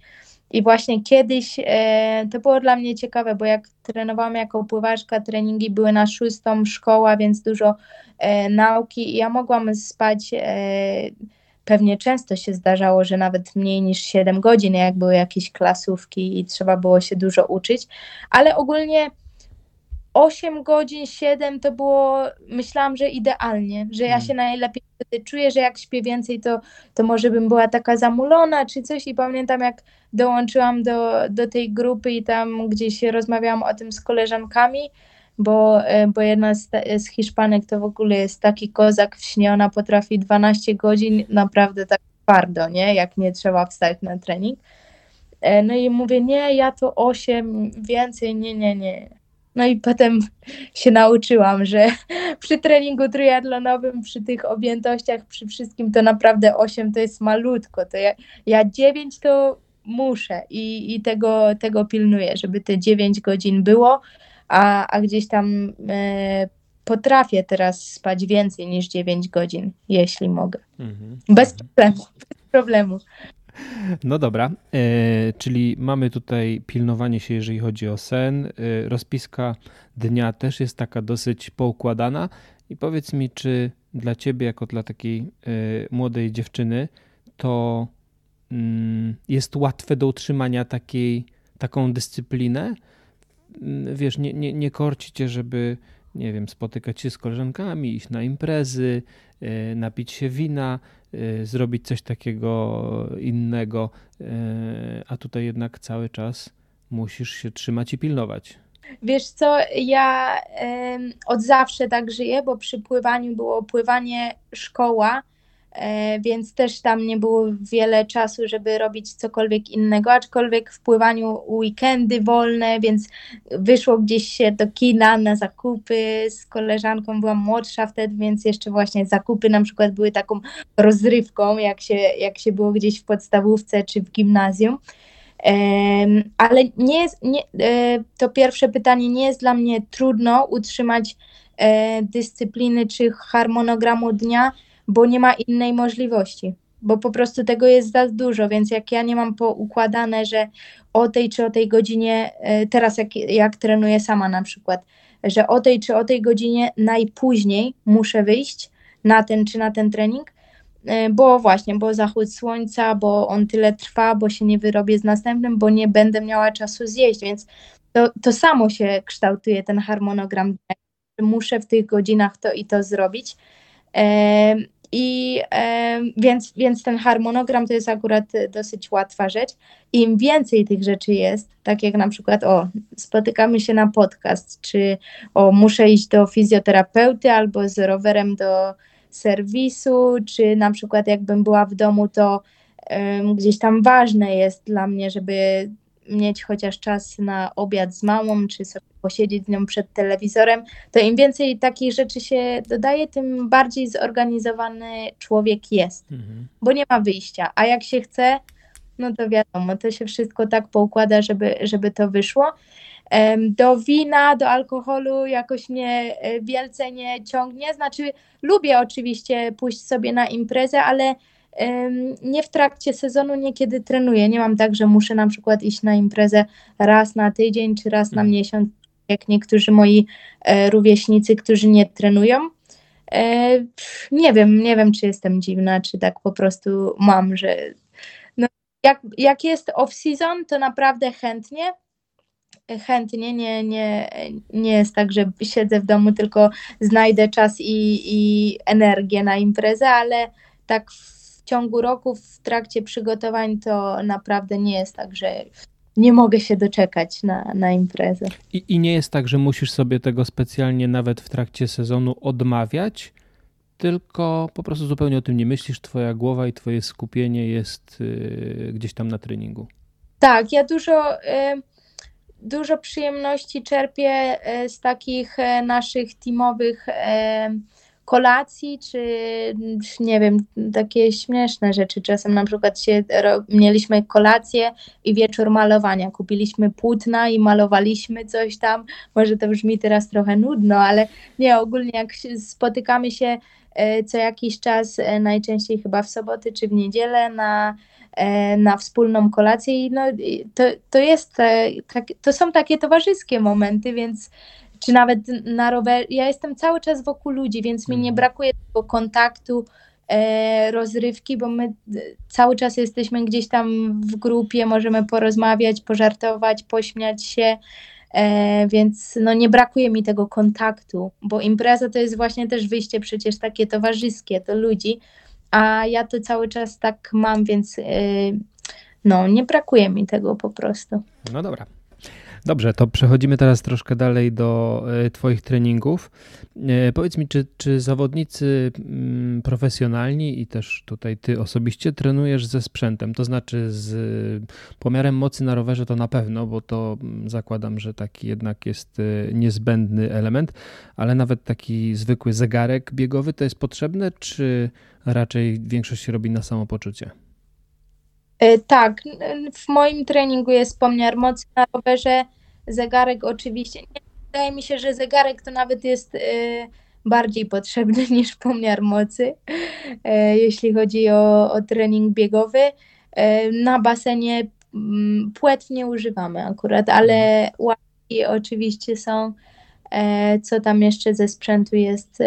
I właśnie kiedyś e, to było dla mnie ciekawe, bo jak trenowałam jako pływaczka, treningi były na szóstą szkoła, więc dużo e, nauki i ja mogłam spać e, pewnie często się zdarzało, że nawet mniej niż 7 godzin, jak były jakieś klasówki i trzeba było się dużo uczyć, ale ogólnie 8 godzin, 7 to było, myślałam, że idealnie, że ja hmm. się najlepiej wtedy czuję, że jak śpię więcej, to, to może bym była taka zamulona czy coś i pamiętam jak dołączyłam do, do tej grupy i tam gdzieś rozmawiałam o tym z koleżankami, bo, e, bo jedna z, z Hiszpanek to w ogóle jest taki kozak w śnie, ona potrafi 12 godzin naprawdę tak twardo, nie? Jak nie trzeba wstać na trening. E, no i mówię, nie, ja to 8, więcej, nie, nie, nie. No i potem się nauczyłam, że przy treningu triatlonowym, przy tych objętościach, przy wszystkim to naprawdę 8 to jest malutko. To ja, ja 9 to muszę i, i tego, tego pilnuję, żeby te 9 godzin było a, a gdzieś tam e, potrafię teraz spać więcej niż 9 godzin, jeśli mogę. Mhm. Bez problemu. Bez problemu. No dobra, e, czyli mamy tutaj pilnowanie się, jeżeli chodzi o sen. E, rozpiska dnia też jest taka dosyć poukładana. I powiedz mi, czy dla ciebie, jako dla takiej e, młodej dziewczyny, to mm, jest łatwe do utrzymania takiej, taką dyscyplinę? Wiesz, nie, nie, nie korci cię, żeby, nie wiem, spotykać się z koleżankami, iść na imprezy, e, napić się wina, e, zrobić coś takiego innego, e, a tutaj jednak cały czas musisz się trzymać i pilnować. Wiesz co, ja od zawsze tak żyję, bo przy pływaniu było pływanie szkoła, więc też tam nie było wiele czasu, żeby robić cokolwiek innego, aczkolwiek w pływaniu weekendy wolne, więc wyszło gdzieś się do kina na zakupy z koleżanką, byłam młodsza wtedy, więc jeszcze właśnie zakupy na przykład były taką rozrywką, jak się, jak się było gdzieś w podstawówce czy w gimnazjum. Ale nie jest, nie, e, to pierwsze pytanie nie jest dla mnie trudno utrzymać e, dyscypliny czy harmonogramu dnia, bo nie ma innej możliwości, bo po prostu tego jest za dużo, więc jak ja nie mam poukładane, że o tej czy o tej godzinie, e, teraz jak, jak trenuję sama na przykład, że o tej czy o tej godzinie najpóźniej muszę wyjść na ten czy na ten trening, e, bo właśnie, bo zachód słońca, bo on tyle trwa, bo się nie wyrobię z następnym, bo nie będę miała czasu zjeść, więc to, to samo się kształtuje ten harmonogram. Muszę w tych godzinach to i to zrobić. I e, więc, więc ten harmonogram to jest akurat dosyć łatwa rzecz. Im więcej tych rzeczy jest, tak jak na przykład, o, spotykamy się na podcast, czy o, muszę iść do fizjoterapeuty albo z rowerem do serwisu, czy na przykład jakbym była w domu, to gdzieś tam ważne jest dla mnie, żeby mieć chociaż czas na obiad z mamą, czy sobie posiedzieć z nią przed telewizorem, to im więcej takich rzeczy się dodaje, tym bardziej zorganizowany człowiek jest, mhm. bo nie ma wyjścia. A jak się chce, no to wiadomo, to się wszystko tak poukłada, żeby, żeby to wyszło. Do wina, do alkoholu jakoś mnie e, wielce nie ciągnie. Znaczy, lubię oczywiście pójść sobie na imprezę, ale nie w trakcie sezonu, niekiedy trenuję. Nie mam tak, że muszę na przykład iść na imprezę raz na tydzień czy raz na mhm. miesiąc, jak niektórzy moi e, rówieśnicy, którzy nie trenują. E, nie wiem, nie wiem, czy jestem dziwna, czy tak po prostu mam, że no, jak, jak jest off-season, to naprawdę chętnie, chętnie, nie, nie, nie jest tak, że siedzę w domu, tylko znajdę czas i, i energię na imprezę, ale tak w ciągu roku, w trakcie przygotowań, to naprawdę nie jest tak, że nie mogę się doczekać na, na imprezę. I, I nie jest tak, że musisz sobie tego specjalnie nawet w trakcie sezonu odmawiać, tylko po prostu zupełnie o tym nie myślisz, twoja głowa i twoje skupienie jest y, gdzieś tam na treningu. Tak, ja dużo, y, dużo przyjemności czerpię y, z takich naszych teamowych kolacji, czy nie wiem, takie śmieszne rzeczy. Czasem na przykład się, mieliśmy kolację i wieczór malowania. Kupiliśmy płótna i malowaliśmy coś tam. Może to brzmi teraz trochę nudno, ale nie, ogólnie jak spotykamy się e, co jakiś czas, e, najczęściej chyba w soboty czy w niedzielę na e, na wspólną kolację i no, to, to jest, tak, to są takie towarzyskie momenty, więc czy nawet na rowerze. Ja jestem cały czas wokół ludzi, więc mi nie mhm. brakuje tego kontaktu, e, rozrywki, bo my e, cały czas jesteśmy gdzieś tam w grupie, możemy porozmawiać, pożartować, pośmiać się. E, więc no nie brakuje mi tego kontaktu, bo impreza to jest właśnie też wyjście przecież takie towarzyskie do ludzi, a ja to cały czas tak mam, więc e, no nie brakuje mi tego po prostu. No dobra, Dobrze, to przechodzimy teraz troszkę dalej do e, Twoich treningów. E, powiedz mi, czy, czy zawodnicy mm, profesjonalni i też tutaj Ty osobiście trenujesz ze sprzętem, to znaczy z pomiarem mocy na rowerze to na pewno, bo to mm, zakładam, że taki jednak jest e, niezbędny element, ale nawet taki zwykły zegarek biegowy to jest potrzebne, czy raczej większość się robi na samopoczucie? E, tak, w moim treningu jest pomiar mocy na rowerze, zegarek oczywiście. Nie, wydaje mi się, że zegarek to nawet jest e, bardziej potrzebny niż pomiar mocy, e, jeśli chodzi o, o trening biegowy. Na basenie mm, płet nie używamy akurat, ale łapki oczywiście są. Co tam jeszcze ze sprzętu jest?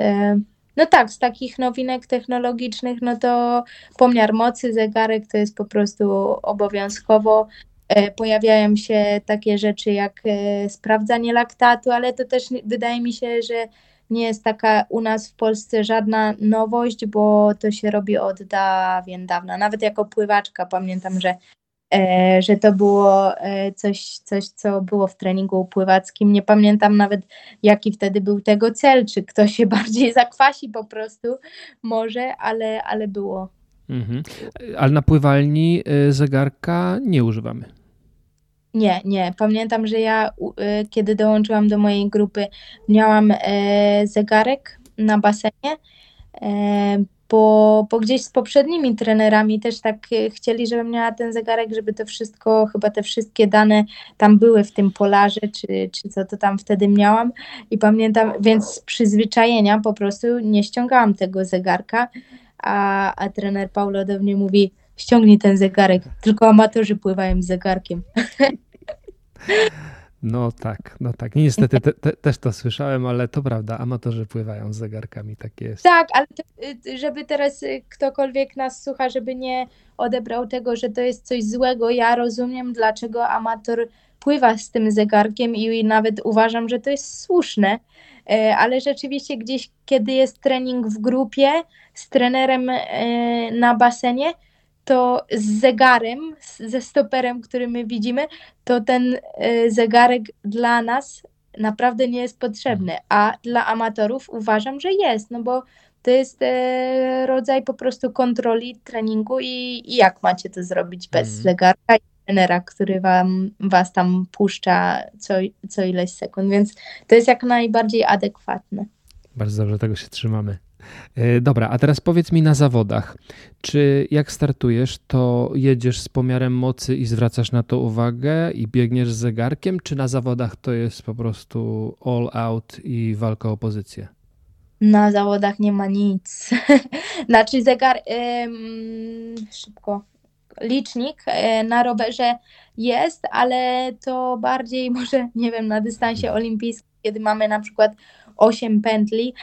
No tak, z takich nowinek technologicznych, no to pomiar mocy, zegarek to jest po prostu obowiązkowo. E, pojawiają się takie rzeczy jak e, sprawdzanie laktatu, ale to też wydaje mi się, że nie jest taka u nas w Polsce żadna nowość, bo to się robi od dawien dawna. Nawet jako pływaczka pamiętam, że że to było e, coś, coś, co było w treningu pływackim. Nie pamiętam nawet, jaki wtedy był tego cel, czy kto się bardziej zakwasi po prostu, może, ale, ale było. Mhm. Ale na pływalni y, zegarka nie używamy. Nie, nie. Pamiętam, że ja kiedy dołączyłam do mojej grupy, miałam e, zegarek na basenie, e, bo, bo gdzieś z poprzednimi trenerami też tak e, chcieli, żebym miała ten zegarek, żeby to wszystko, chyba te wszystkie dane tam były w tym polarze, czy, czy co to tam wtedy miałam. I pamiętam, więc z przyzwyczajenia po prostu nie ściągałam tego zegarka, a, a trener Paulo do mnie mówi, ściągnij ten zegarek, tylko amatorzy pływają z zegarkiem. No tak, no tak. Niestety te, te, też to słyszałem, ale to prawda, amatorzy pływają z zegarkami, tak jest. Tak, ale y, żeby teraz y, ktokolwiek nas słucha, żeby nie odebrał tego, że to jest coś złego, ja rozumiem, dlaczego amator pływa z tym zegarkiem i nawet uważam, że to jest słuszne, e, ale rzeczywiście gdzieś, kiedy jest trening w grupie z trenerem e, na basenie, to z zegarem, ze stoperem, który my widzimy, to ten e, zegarek dla nas naprawdę nie jest potrzebny, a dla amatorów uważam, że jest, no bo to jest e, rodzaj po prostu kontroli treningu i, i jak macie to zrobić bez mm. zegarka i trenera, który wam, was tam puszcza co, co ileś sekund, więc to jest jak najbardziej adekwatne. Bardzo dobrze, tego się trzymamy. E, dobra, a teraz powiedz mi na zawodach, czy jak startujesz, to jedziesz z pomiarem mocy i zwracasz na to uwagę i biegniesz z zegarkiem, czy na zawodach to jest po prostu all out i walka o pozycję? Na zawodach nie ma nic. znaczy zegar, szybko, licznik e, na rowerze jest, ale to bardziej może, nie wiem, na dystansie olimpijskim, kiedy mamy na przykład 8 pętli,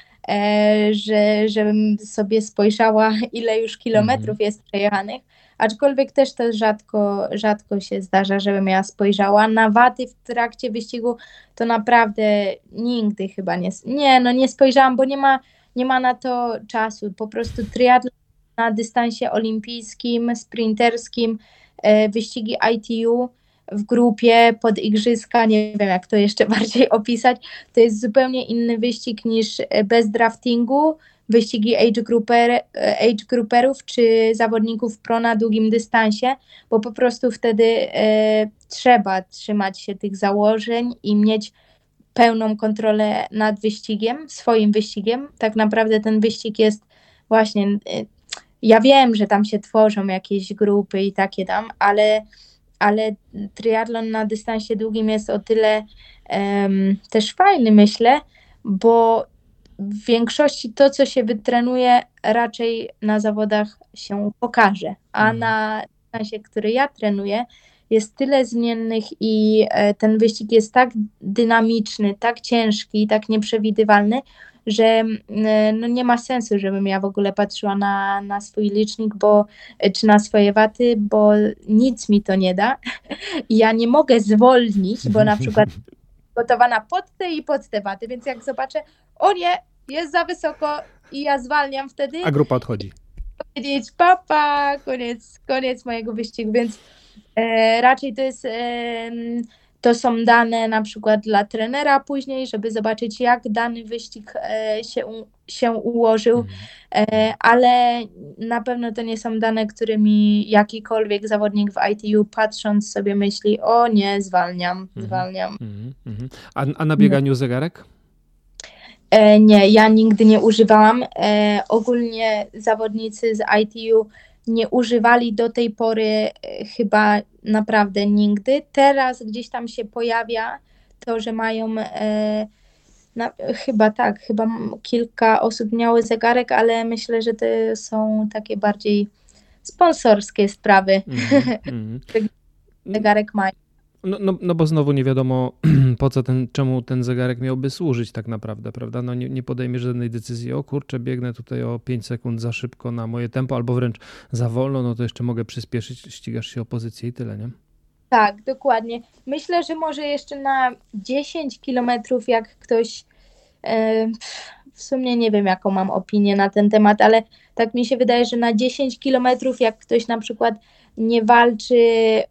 że, żebym sobie spojrzała, ile już kilometrów mhm. jest przejechanych. Aczkolwiek też to rzadko, rzadko się zdarza, żebym ja spojrzała. Na waty w trakcie wyścigu to naprawdę nigdy chyba nie. Nie, no nie spojrzałam, bo nie ma, nie ma na to czasu. Po prostu triatlon na dystansie olimpijskim, sprinterskim, e, wyścigi ITU w grupie pod igrzyska, nie wiem jak to jeszcze bardziej opisać, to jest zupełnie inny wyścig niż e, bez draftingu, wyścigi age, grouper, e, age grouperów czy zawodników pro na długim dystansie, bo po prostu wtedy e, trzeba trzymać się tych założeń i mieć pełną kontrolę nad wyścigiem, swoim wyścigiem. Tak naprawdę ten wyścig jest właśnie, e, ja wiem, że tam się tworzą jakieś grupy i takie tam, ale ale triatlon na dystansie długim jest o tyle um, też fajny, myślę, bo w większości to, co się wytrenuje, raczej na zawodach się pokaże, a mhm. na dystansie, który ja trenuję, jest tyle zmiennych i e, ten wyścig jest tak dynamiczny, tak ciężki, tak nieprzewidywalny, że mm, no nie ma sensu, żebym ja w ogóle patrzyła na, na swój licznik, bo, czy na swoje waty, bo nic mi to nie da. Ja nie mogę zwolnić, bo na przykład gotowana pod te i pod te waty, więc jak zobaczę, o nie, jest za wysoko i ja zwalniam wtedy. A grupa odchodzi. Powiedzieć, papa, koniec, koniec mojego wyścigu, więc e, raczej to jest e, to są dane na przykład dla trenera później, żeby zobaczyć, jak dany wyścig e, się, się ułożył, mhm. e, ale na pewno to nie są dane, którymi jakikolwiek zawodnik w ITU patrząc sobie myśli, o nie, zwalniam, mhm. zwalniam. Mhm. A, a na bieganiu zegarek? E, nie, ja nigdy nie używałam. ogólnie zawodnicy z ITU nie używali do tej pory e, chyba naprawdę nigdy. Teraz gdzieś tam się pojawia to, że mają e, na, chyba tak, chyba kilka osób miało zegarek, ale myślę, że to są takie bardziej sponsorskie sprawy. Mm, mm. zegarek mają. No, no, no bo znowu nie wiadomo, po co ten, czemu ten zegarek miałby służyć tak naprawdę, prawda? No nie, nie podejmie żadnej decyzji, o kurczę, biegnę tutaj o 5 sekund za szybko na moje tempo, albo wręcz za wolno, no to jeszcze mogę przyspieszyć, ścigasz się o pozycję i tyle, nie? Tak, dokładnie. Myślę, że może jeszcze na 10 kilometrów, jak ktoś, e, w sumie nie wiem, jaką mam opinię na ten temat, ale tak mi się wydaje, że na 10 kilometrów, jak ktoś na przykład nie walczy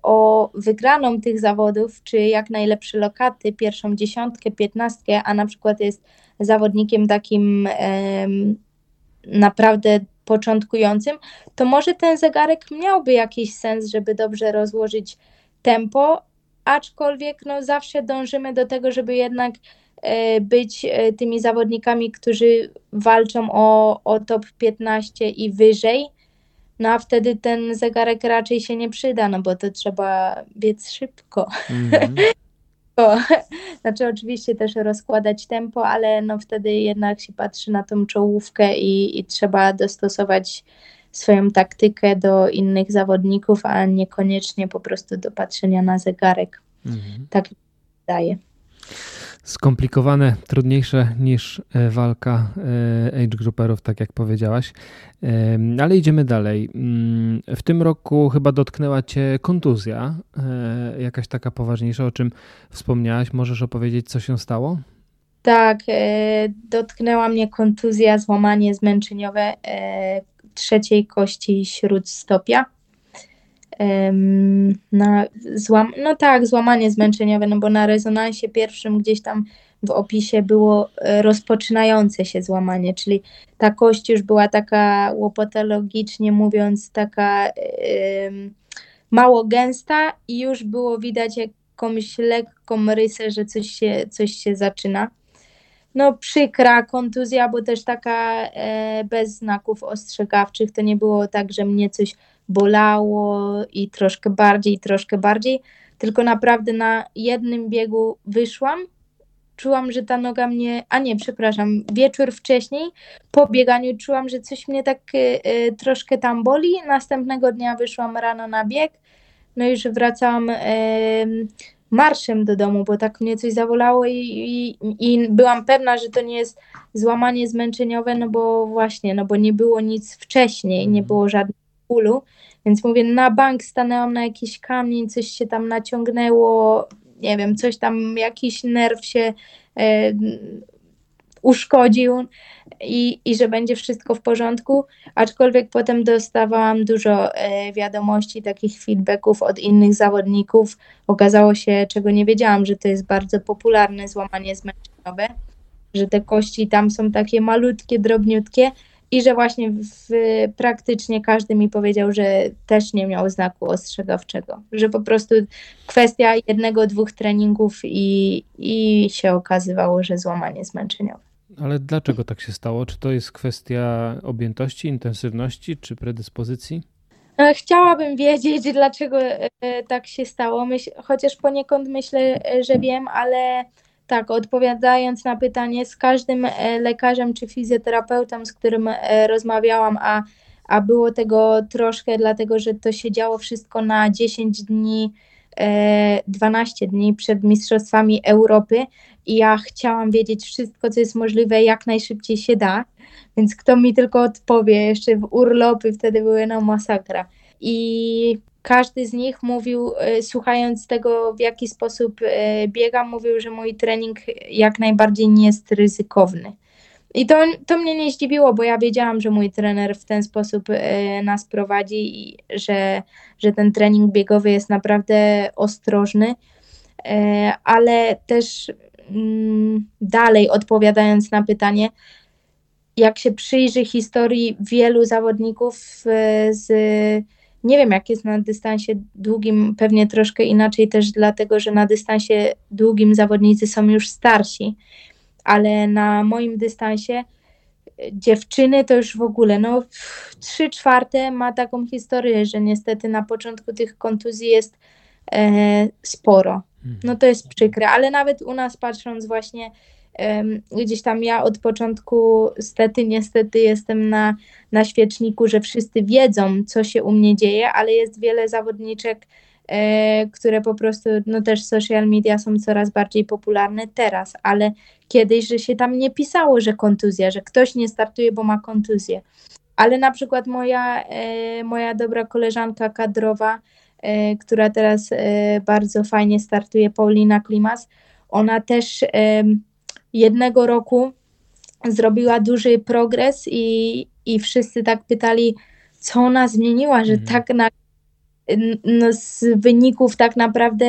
o wygraną tych zawodów, czy jak najlepsze lokaty, pierwszą dziesiątkę, piętnastkę, a na przykład jest zawodnikiem takim naprawdę początkującym, to może ten zegarek miałby jakiś sens, żeby dobrze rozłożyć tempo, aczkolwiek no, zawsze dążymy do tego, żeby jednak e, być e, tymi zawodnikami, którzy walczą o, o top 15 i wyżej. No a wtedy ten zegarek raczej się nie przyda, no bo to trzeba biec szybko. Mm -hmm. Znaczy oczywiście też rozkładać tempo, ale no wtedy jednak się patrzy na tą czołówkę i, i trzeba dostosować swoją taktykę do innych zawodników, a niekoniecznie po prostu do patrzenia na zegarek. Mhm. Tak daje skomplikowane, trudniejsze niż e, walka e, age grouperów, tak jak powiedziałaś. Ale idziemy dalej. Mm, w tym roku chyba dotknęła Cię kontuzja, e, jakaś taka poważniejsza, o czym wspomniałaś. Możesz opowiedzieć, co się stało? Tak, dotknęła mnie kontuzja, złamanie zmęczeniowe trzeciej kości śródstopia na złam, no tak, złamanie zmęczeniowe, no bo na rezonansie pierwszym gdzieś tam w opisie było e, rozpoczynające się złamanie, czyli ta kość już była taka łopatologicznie mówiąc, taka yy, mało gęsta i już było widać jakąś lekką rysę, że coś się, coś się zaczyna. No przykra kontuzja, bo też taka e, bez znaków ostrzegawczych, to nie było tak, że mnie coś bolało i troszkę bardziej, troszkę bardziej, tylko naprawdę na jednym biegu wyszłam, czułam, że ta noga mnie, a nie, przepraszam, wieczór wcześniej po bieganiu czułam, że coś mnie tak y, y, troszkę tam boli. Następnego dnia wyszłam rano na bieg, no i już wracałam y, marszem do domu, bo tak mnie coś zawolało i, i, i byłam pewna, że to nie jest złamanie zmęczeniowe, no bo właśnie, no bo nie było nic wcześniej, nie mhm. było żadnego bólu. Więc mówię, na bank stanęłam na jakiś kamień, coś się tam naciągnęło, nie wiem, coś tam, jakiś nerw się e, uszkodził i, i że będzie wszystko w porządku, aczkolwiek potem dostawałam dużo e, wiadomości, takich feedbacków od innych zawodników. Okazało się, czego nie wiedziałam, że to jest bardzo popularne złamanie zmęczeniowe, że te kości tam są takie malutkie, drobniutkie, i że właśnie w, praktycznie każdy mi powiedział, że też nie miał znaku ostrzegawczego, że po prostu kwestia jednego, dwóch treningów i, i się okazywało, że złamanie zmęczeniowe. Ale dlaczego tak się stało? Czy to jest kwestia objętości, intensywności czy predyspozycji? E, chciałabym wiedzieć, dlaczego e, tak się stało, Myśl, chociaż poniekąd myślę, że wiem, ale tak, odpowiadając na pytanie, z każdym e, lekarzem czy fizjoterapeutą, z którym e, rozmawiałam, a, a było tego troszkę, dlatego że to się działo wszystko na 10 dni, 12 e, dni przed Mistrzostwami Europy i ja chciałam wiedzieć wszystko, co jest możliwe, jak najszybciej się da, więc kto mi tylko odpowie, jeszcze w urlopy wtedy były na masakra. I każdy z nich mówił, e, słuchając tego, w jaki sposób e, biegam, mówił, że mój trening jak najbardziej nie jest ryzykowny. I to, to mnie nie zdziwiło, bo ja wiedziałam, że mój trener w ten sposób e, nas prowadzi i że, że ten trening biegowy jest naprawdę ostrożny, ale też mm, dalej odpowiadając na pytanie, jak się przyjrzy historii wielu zawodników z nie wiem, jak jest na dystansie długim, pewnie troszkę inaczej też dlatego, że na dystansie długim zawodnicy są już starsi, ale na moim dystansie e, dziewczyny to już w ogóle, no trzy czwarte ma taką historię, że niestety na początku tych kontuzji jest e, sporo. Mhm. No to jest przykre, ale nawet u nas patrząc właśnie gdzieś tam ja od początku stety, niestety jestem na, na świeczniku, że wszyscy wiedzą, co się u mnie dzieje, ale jest wiele zawodniczek, które po prostu, no też social media są coraz bardziej popularne teraz, ale kiedyś, że się tam nie pisało, że kontuzja, że ktoś nie startuje, bo ma kontuzję. Ale na przykład moja, e, moja dobra koleżanka kadrowa, e, która teraz bardzo fajnie startuje, Paulina Klimas, ona też jednego roku zrobiła duży progres i, i wszyscy tak pytali, co ona zmieniła, że mhm. tak na no, z wyników tak naprawdę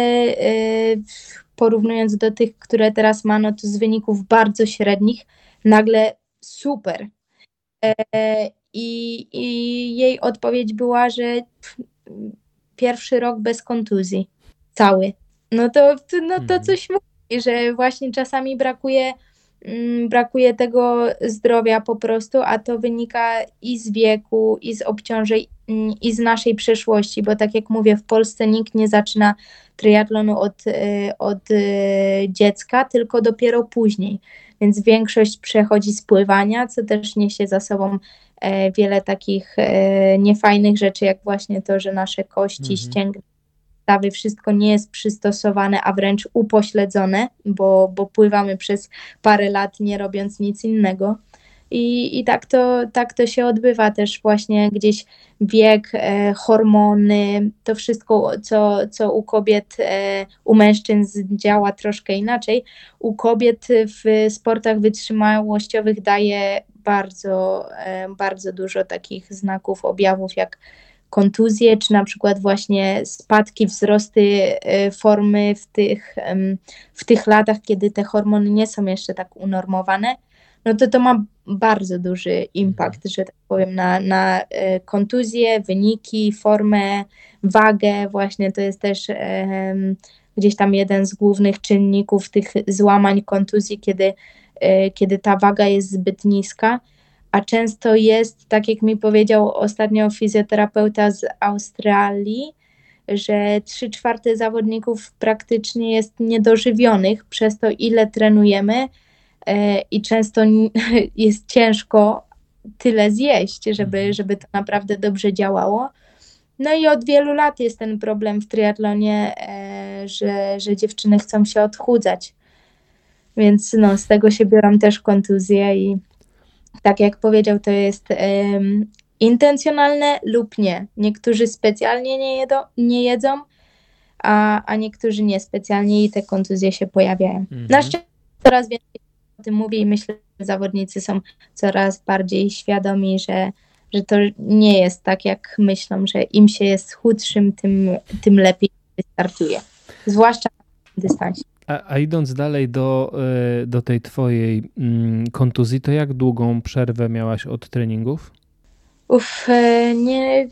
porównując do tych, które teraz ma, no to z wyników bardzo średnich nagle super. I, i jej odpowiedź była, że pierwszy rok bez kontuzji, cały. No to, no to mhm. coś mówi, że właśnie czasami brakuje, brakuje tego zdrowia po prostu, a to wynika i z wieku, i z obciążeń, mm, i z naszej przeszłości, bo tak jak mówię, w Polsce nikt nie zaczyna triatlonu od, y, od y, dziecka, tylko dopiero później. Więc większość przechodzi z pływania, co też niesie za sobą e, wiele takich e, niefajnych rzeczy, jak właśnie to, że nasze kości, mhm. ścięgna, stawy, wszystko nie jest przystosowane, a wręcz upośledzone, bo, bo pływamy przez parę lat nie robiąc nic innego. I, i tak, to, tak to się odbywa też właśnie gdzieś wiek, e, hormony, to wszystko, co, co u kobiet, e, u mężczyzn działa troszkę inaczej. U kobiet w sportach wytrzymałościowych daje bardzo, e, bardzo dużo takich znaków, objawów jak kontuzje, czy na przykład właśnie spadki, wzrosty e, formy w tych, w tych latach, kiedy te hormony nie są jeszcze tak unormowane no to to ma bardzo duży impact, że tak powiem, na, na e, kontuzję, wyniki, formę, wagę. Właśnie to jest też um, gdzieś tam jeden z głównych czynników tych złamań kontuzji, kiedy, e, kiedy ta waga jest zbyt niska. A często jest, tak jak mi powiedział ostatnio fizjoterapeuta z Australii, że trzy czwarte zawodników praktycznie jest niedożywionych przez to, ile trenujemy, E, i często jest ciężko tyle zjeść, żeby, mhm. żeby to naprawdę dobrze działało. No i od wielu lat jest ten problem w triatlonie, e, że, że dziewczyny chcą się odchudzać. Więc no, z tego się biorą też kontuzje i tak jak powiedział, to jest um, intencjonalne lub nie. Niektórzy specjalnie nie, jedą, nie jedzą, a, a niektórzy niespecjalnie i te kontuzje się pojawiają. Mhm. Na szczęście coraz więcej o tym mówię i myślę, że zawodnicy są coraz bardziej świadomi, że, że to nie jest tak, jak myślą, że im się jest chudszym, tym, tym lepiej wystartuje. Zwłaszcza na dystansie. A, a, idąc dalej do, e, do tej twojej mm, kontuzji, to jak długą przerwę miałaś od treningów? Uff, e, nie,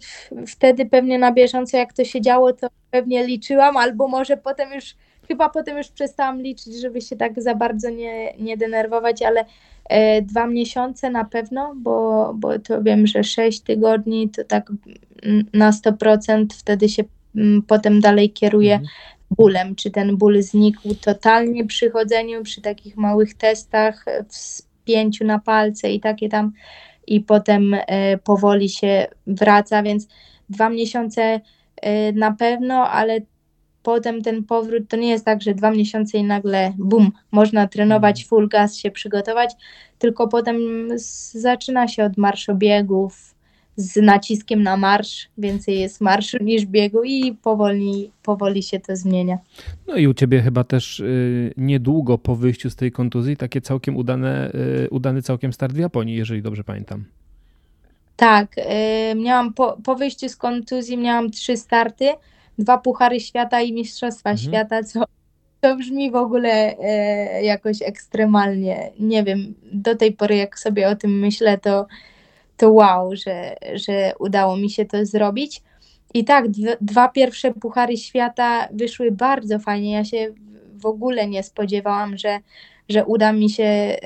wtedy pewnie na bieżąco jak to się działo, to pewnie liczyłam, albo może potem już chyba potem już przestałam liczyć, żeby się tak za bardzo nie, nie denerwować, ale e, dwa miesiące na pewno, bo, bo to wiem, że sześć tygodni to tak na 100% wtedy się m, potem dalej kieruje mhm. Bólem. Czy ten ból znikł totalnie przy chodzeniu, przy takich małych testach, w spięciu na palce i takie tam, i potem e, powoli się wraca, więc dwa miesiące e, na pewno, ale potem ten powrót to nie jest tak, że dwa miesiące i nagle bum, można trenować mhm. full gas, się przygotować, tylko potem zaczyna się od marszobiegów z naciskiem na marsz, więcej jest marszu niż biegu i powoli, powoli się to zmienia. No i u Ciebie chyba też y, niedługo po wyjściu z tej kontuzji takie całkiem udane, y, udany całkiem start w Japonii, jeżeli dobrze pamiętam. Tak, y, miałam po, po wyjściu z kontuzji miałam trzy starty, dwa Puchary Świata i Mistrzostwa mhm. Świata, co to brzmi w ogóle e, jakoś ekstremalnie. Nie wiem, do tej pory jak sobie o tym myślę, to, to wow, że, że udało mi się to zrobić. I tak, dwa pierwsze Puchary Świata wyszły bardzo fajnie. Ja się w ogóle nie spodziewałam, że, że uda mi się e,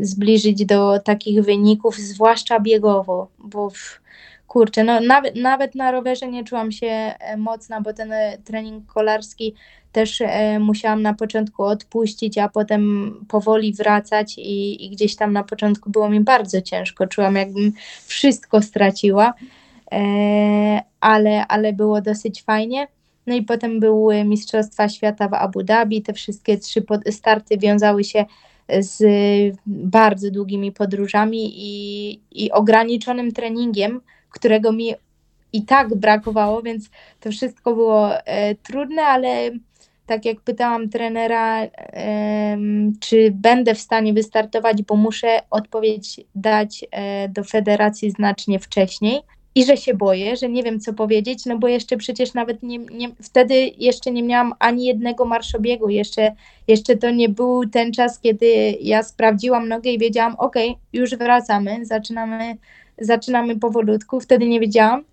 zbliżyć do takich wyników, zwłaszcza biegowo, bo w, kurczę, no nawet, nawet na rowerze nie czułam się e, mocna, bo ten e, trening kolarski też e, musiałam na początku odpuścić, a potem powoli wracać i, i gdzieś tam na początku było mi bardzo ciężko. Czułam, jakbym wszystko straciła, e, ale, ale było dosyć fajnie. No i potem były Mistrzostwa Świata w Abu Dhabi. Te wszystkie trzy starty wiązały się z bardzo długimi podróżami i, i ograniczonym treningiem, którego mi i tak brakowało, więc to wszystko było e, trudne, ale tak jak pytałam trenera, czy będę w stanie wystartować, bo muszę odpowiedź dać e, do federacji znacznie wcześniej. i że się boję, że nie wiem co powiedzieć, no bo jeszcze przecież nawet nie, nie, wtedy jeszcze nie miałam ani jednego marszobiegu, jeszcze, jeszcze to nie był ten czas, kiedy ja sprawdziłam nogę i wiedziałam, ok, już wracamy, zaczynamy, zaczynamy powolutku, wtedy nie wiedziałam.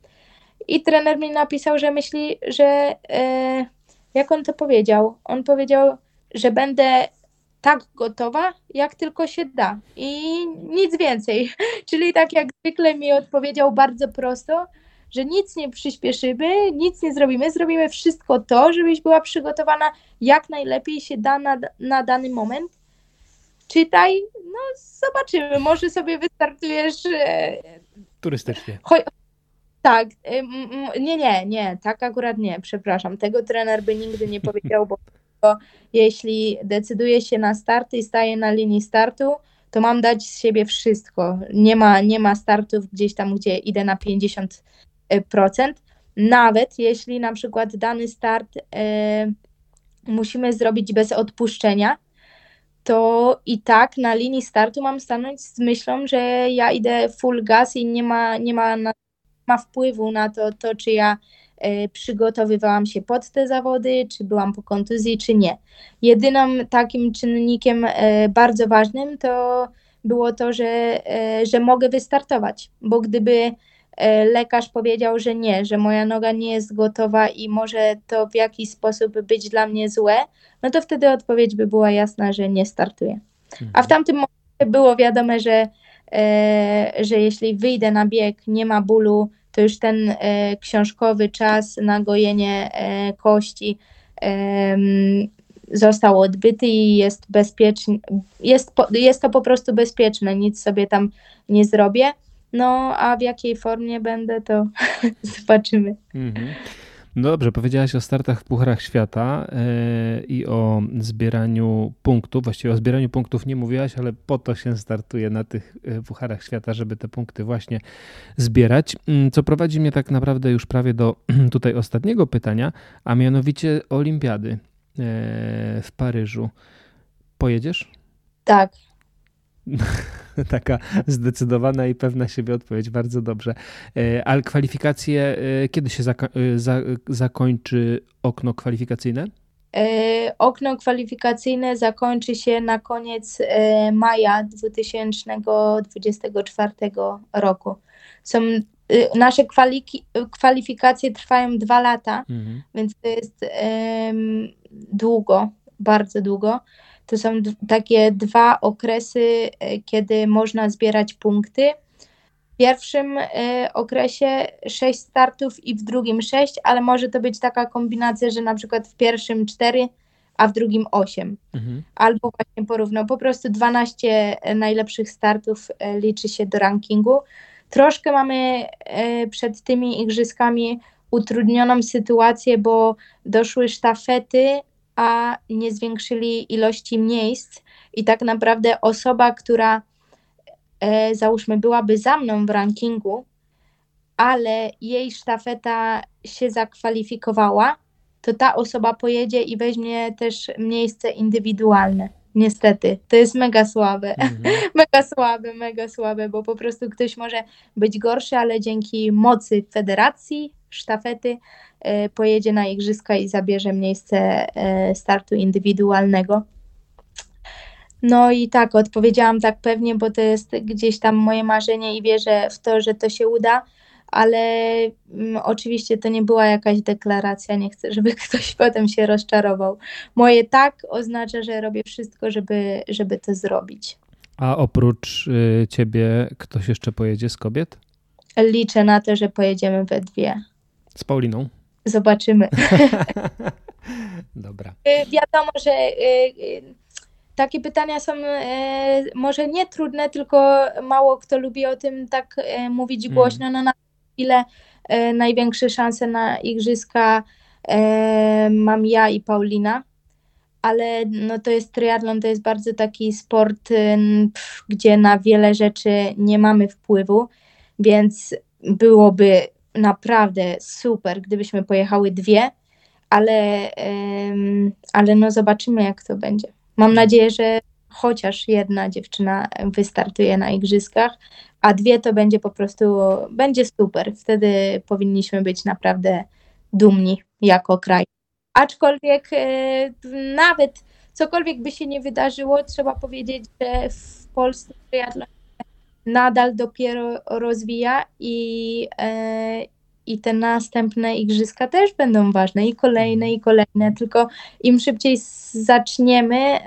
I trener mi napisał, że myśli, że e, jak on to powiedział? On powiedział, że będę tak gotowa, jak tylko się da i nic więcej. Czyli tak jak zwykle mi odpowiedział bardzo prosto, że nic nie przyspieszymy, nic nie zrobimy, zrobimy wszystko to, żebyś była przygotowana jak najlepiej się da na, na dany moment. Czytaj, no zobaczymy, może sobie wystartujesz. E, Turystycznie. Tak, nie, nie, nie, tak akurat nie, przepraszam. Tego trener by nigdy nie powiedział, bo jeśli decyduję się na start i staję na linii startu, to mam dać z siebie wszystko. Nie ma, nie ma startów gdzieś tam, gdzie idę na 50%. Nawet jeśli na przykład dany start e, musimy zrobić bez odpuszczenia, to i tak na linii startu mam stanąć z myślą, że ja idę full gas i nie ma, nie ma, na, ma wpływu na to, to, czy ja E, przygotowywałam się pod te zawody, czy byłam po kontuzji, czy nie. Jedynym takim czynnikiem e, bardzo ważnym to było to, że, e, że mogę wystartować, bo gdyby lekarz powiedział, że nie, że moja noga nie jest gotowa i może to w jakiś sposób być dla mnie złe, no to wtedy odpowiedź by była jasna, że nie startuję. A w mhm. tamtym momencie było wiadome, że, że jeśli wyjdę na bieg, nie ma bólu, to już ten e, książkowy czas na gojenie e, kości został odbyty i jest bezpieczny, jest, jest to po prostu bezpieczne, nic sobie tam nie zrobię. No, a w jakiej formie będę, to zobaczymy. Mhm. No dobrze, powiedziałaś o startach w Pucharach Świata yy, i o zbieraniu punktów. Właściwie o zbieraniu punktów nie mówiłaś, ale po to się startuje na tych e, Pucharach Świata, żeby te punkty właśnie zbierać. Mm, co prowadzi mnie tak naprawdę już prawie do tutaj ostatniego pytania, a mianowicie Olimpiady yy, w Paryżu. Pojedziesz? Tak. Taka zdecydowana i pewna siebie odpowiedź, bardzo dobrze. E, ale kwalifikacje, e, kiedy się zako e, za zakończy okno kwalifikacyjne? Okno kwalifikacyjne zakończy się na koniec maja 2024 roku. Są, nasze kwalifikacje trwają dwa lata, mhm. więc to jest um, długo, bardzo długo. To są takie dwa okresy, e, kiedy można zbierać punkty. W pierwszym e, okresie 6 startów i w drugim 6, ale może to być taka kombinacja, że na przykład w pierwszym 4, a w drugim 8. Mhm. Albo właśnie porówno. Po prostu 12 e, najlepszych startów liczy się do rankingu. Troszkę mamy przed tymi igrzyskami utrudnioną sytuację, bo doszły sztafety, a nie zwiększyli ilości miejsc. I tak naprawdę osoba, która e, załóżmy byłaby za mną w rankingu, ale jej sztafeta się zakwalifikowała, to ta osoba pojedzie i weźmie też miejsce indywidualne. Niestety, to jest mega słabe. Mhm. mega słabe, mega słabe, bo po prostu ktoś może być gorszy, ale dzięki mocy federacji, sztafety, e, pojedzie na igrzyska i zabierze miejsce e, startu indywidualnego. No i tak, odpowiedziałam tak pewnie, bo to jest gdzieś tam moje marzenie i wierzę w to, że to się uda, ale mm, oczywiście to nie była jakaś deklaracja, nie chcę, żeby ktoś potem się rozczarował. Moje tak oznacza, że robię wszystko, żeby, żeby to zrobić. A oprócz y, ciebie ktoś jeszcze pojedzie z kobiet? Liczę na to, że pojedziemy we dwie. Z Pauliną? Zobaczymy. Dobra. Y, wiadomo, że y, y, takie pytania są może nie trudne, tylko mało kto lubi o tym tak mówić hmm. głośno. No na chwilę największe szanse na igrzyska mam ja i Paulina, ale no to jest triatlon, to jest bardzo taki sport, gdzie na wiele rzeczy nie mamy wpływu, więc byłoby naprawdę super, gdybyśmy pojechały dwie, ale, ale no zobaczymy, jak to będzie. Mam nadzieję, że chociaż jedna dziewczyna wystartuje na igrzyskach, a dwie to będzie po prostu, będzie super. Wtedy powinniśmy być naprawdę dumni jako kraj. Aczkolwiek e, nawet cokolwiek by się nie wydarzyło, trzeba powiedzieć, że w Polsce triatlon nadal dopiero rozwija i, e, i te następne igrzyska też będą ważne i kolejne i kolejne, tylko im szybciej zaczniemy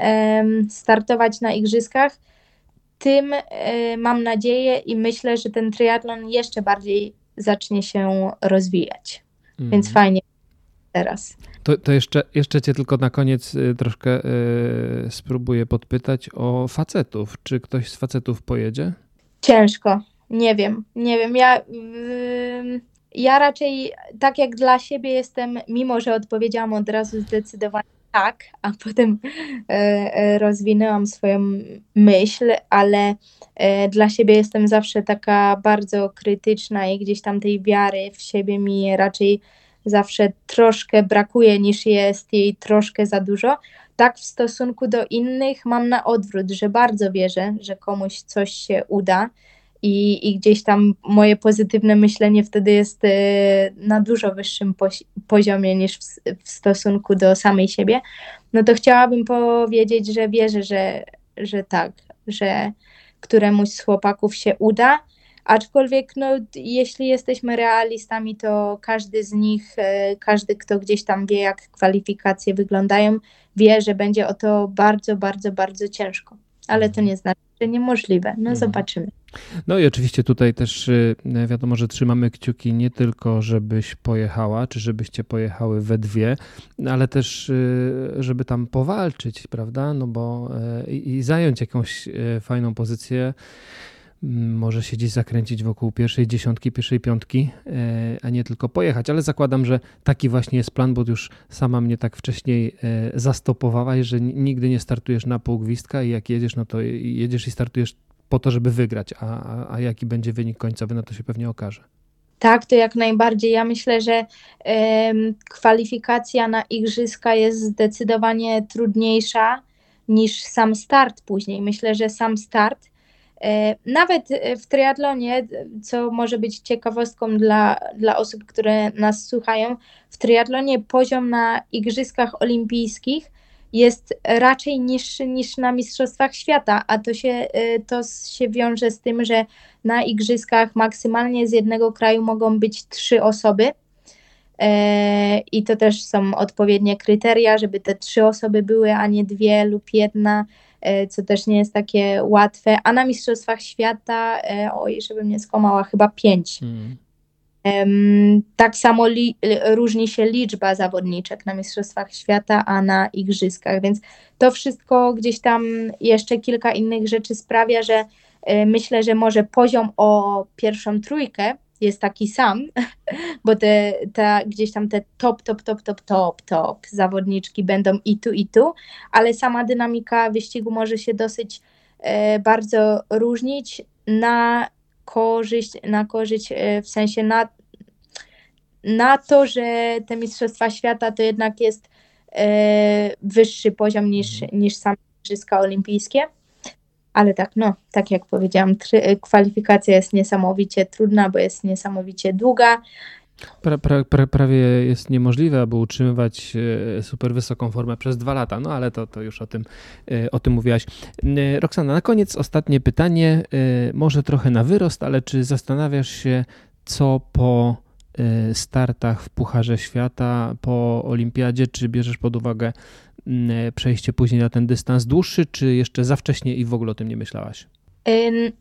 startować na igrzyskach, tym e, mam nadzieję i myślę, że ten triatlon jeszcze bardziej zacznie się rozwijać. Mm. Więc fajnie teraz. To, to jeszcze, jeszcze cię tylko na koniec y, troszkę y, spróbuję podpytać o facetów. Czy ktoś z facetów pojedzie? Ciężko. Nie wiem, nie wiem. Ja, yy, ja raczej tak jak dla siebie jestem, mimo że odpowiedziałam od razu zdecydowanie tak, a potem yy, rozwinęłam swoją myśl, ale yy, dla siebie jestem zawsze taka bardzo krytyczna i gdzieś tam tej wiary w siebie mi raczej zawsze troszkę brakuje, niż jest jej troszkę za dużo. Tak w stosunku do innych mam na odwrót, że bardzo wierzę, że komuś coś się uda. I, i gdzieś tam moje pozytywne myślenie wtedy jest y, na dużo wyższym poziomie niż w, w, stosunku do samej siebie, no to chciałabym powiedzieć, że wierzę, że, że tak, że któremuś z chłopaków się uda Aczkolwiek, no, jeśli jesteśmy realistami, to każdy z nich, e, każdy, kto gdzieś tam wie, jak kwalifikacje wyglądają, wie, że będzie o to bardzo, bardzo, bardzo ciężko. Ale to mhm. nie znaczy, że niemożliwe. No, mhm. zobaczymy. No i oczywiście tutaj też y, wiadomo, że trzymamy kciuki nie tylko, żebyś pojechała, czy żebyście pojechały we dwie, ale też, y, żeby tam powalczyć, prawda? No bo e, i, i zająć jakąś e, fajną pozycję może się gdzieś zakręcić wokół pierwszej dziesiątki, pierwszej piątki, e, a nie tylko pojechać. Ale zakładam, że taki właśnie jest plan, bo już sama mnie tak wcześniej e, zastopowałaś, że nigdy nie startujesz na pół gwizdka i jak jedziesz, no to jedziesz i startujesz po to, żeby wygrać, a, a, a jaki będzie wynik końcowy, no to się pewnie okaże. Tak, to jak najbardziej. Ja myślę, że kwalifikacja na igrzyska jest zdecydowanie trudniejsza niż sam start później. Myślę, że sam start nawet e, w triatlonie, co może być ciekawostką dla, dla osób, które nas słuchają, w triatlonie poziom na Igrzyskach Olimpijskich jest raczej niższy niż na Mistrzostwach Świata, a to się, e, to się wiąże z tym, że na Igrzyskach maksymalnie z jednego kraju mogą być trzy osoby. I to też są odpowiednie kryteria, żeby te trzy osoby były, a nie dwie lub jedna. E, co też nie jest takie łatwe, a na Mistrzostwach Świata, e, oj, żebym nie skłamała, chyba pięć. Hmm. Tak samo li, różni się liczba zawodniczek na Mistrzostwach Świata, a na Igrzyskach, więc to wszystko gdzieś tam jeszcze kilka innych rzeczy sprawia, że e, myślę, że może poziom o pierwszą trójkę jest taki sam, bo te, te gdzieś tam te top, top, top, top, top, top zawodniczki będą i tu, i tu, ale sama dynamika wyścigu może się dosyć e, bardzo różnić na korzyść, na korzyść e, w sensie na, na to, że te Mistrzostwa Świata to jednak jest e, wyższy poziom niż, niż same Igrzyska Olimpijskie. Ale tak, no, tak jak powiedziałam, kwalifikacja jest niesamowicie trudna, bo jest niesamowicie długa. Pra, pra, pra, prawie jest niemożliwe, aby utrzymywać e, super wysoką formę przez dwa lata, no ale to, to już o tym, e, o tym mówiłaś. E, Roxana, na koniec ostatnie pytanie, może trochę na wyrost, ale czy zastanawiasz się, co po startach w Pucharze Świata, po Olimpiadzie, czy bierzesz pod uwagę przejście później na ten dystans dłuższy, czy jeszcze za wcześnie i w ogóle o tym nie myślałaś?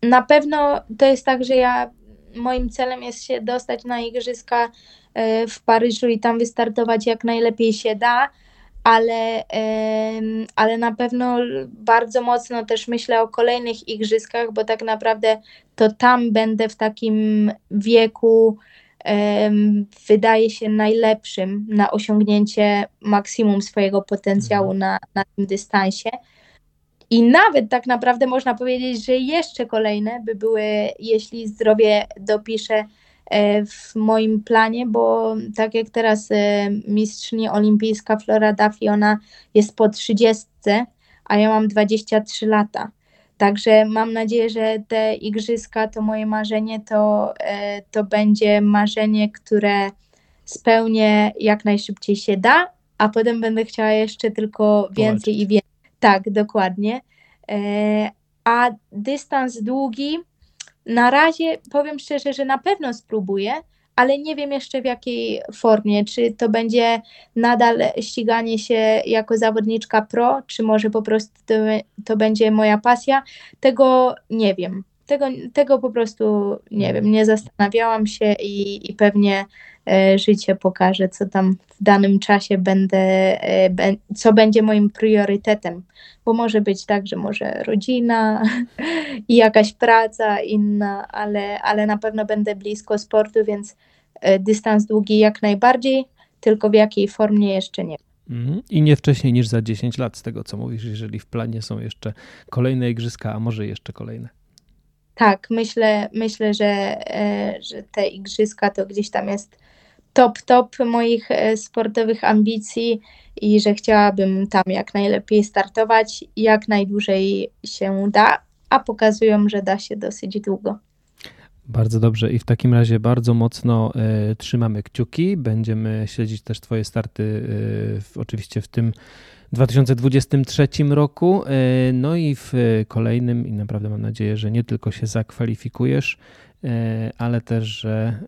Na pewno to jest tak, że ja moim celem jest się dostać na igrzyska e, w Paryżu i tam wystartować jak najlepiej się da, ale, ale na pewno bardzo mocno też myślę o kolejnych igrzyskach, bo tak naprawdę to tam będę w takim wieku, wydaje się najlepszym na osiągnięcie maksimum swojego potencjału mhm. na, na tym dystansie. I nawet tak naprawdę można powiedzieć, że jeszcze kolejne by były, jeśli zdrowie dopiszę e, w moim planie, bo tak jak teraz e, mistrzyni olimpijska Flora Duffy, ona jest po 30, a ja mam 23 lata. Także mam nadzieję, że te igrzyska to moje marzenie, to, e, to będzie marzenie, które spełnię jak najszybciej się da, a potem będę chciała jeszcze tylko więcej i więcej. Tak, dokładnie. E, a dystans długi, na razie powiem szczerze, że na pewno spróbuję, ale nie wiem jeszcze w jakiej formie. Czy to będzie nadal ściganie się jako zawodniczka pro, czy może po prostu to, to będzie moja pasja. Tego nie wiem. Tego, tego po prostu nie wiem. Nie zastanawiałam się i, i pewnie e, życie pokaże, co tam w danym czasie będę, e, co będzie moim priorytetem. Bo może być tak, że może rodzina i jakaś praca inna, ale, ale na pewno będę blisko sportu, więc e, dystans długi jak najbardziej, tylko w jakiej formie jeszcze nie. Mhm. I nie wcześniej niż za 10 lat, z tego co mówisz, jeżeli w planie są jeszcze kolejne igrzyska, a może jeszcze kolejne. Tak, myślę, myślę że, e, że te igrzyska to gdzieś tam jest top, top moich e, sportowych ambicji i że chciałabym tam jak najlepiej startować, jak najdłużej się da, a pokazują, że da się dosyć długo. Bardzo dobrze i w takim razie bardzo mocno y, trzymamy kciuki. Będziemy śledzić też Twoje starty, y, w, oczywiście w tym 2023 roku. E, no i w kolejnym, i naprawdę mam nadzieję, że nie tylko się zakwalifikujesz, e, ale też, że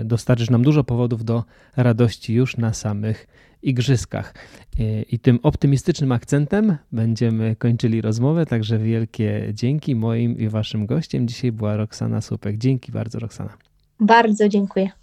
e, dostarczysz nam dużo powodów do radości już na samych igrzyskach. I tym optymistycznym akcentem będziemy kończyli rozmowę, także wielkie dzięki. Moim i waszym gościem dzisiaj była Roxana Supek. Dzięki bardzo, Roxana. Bardzo dziękuję.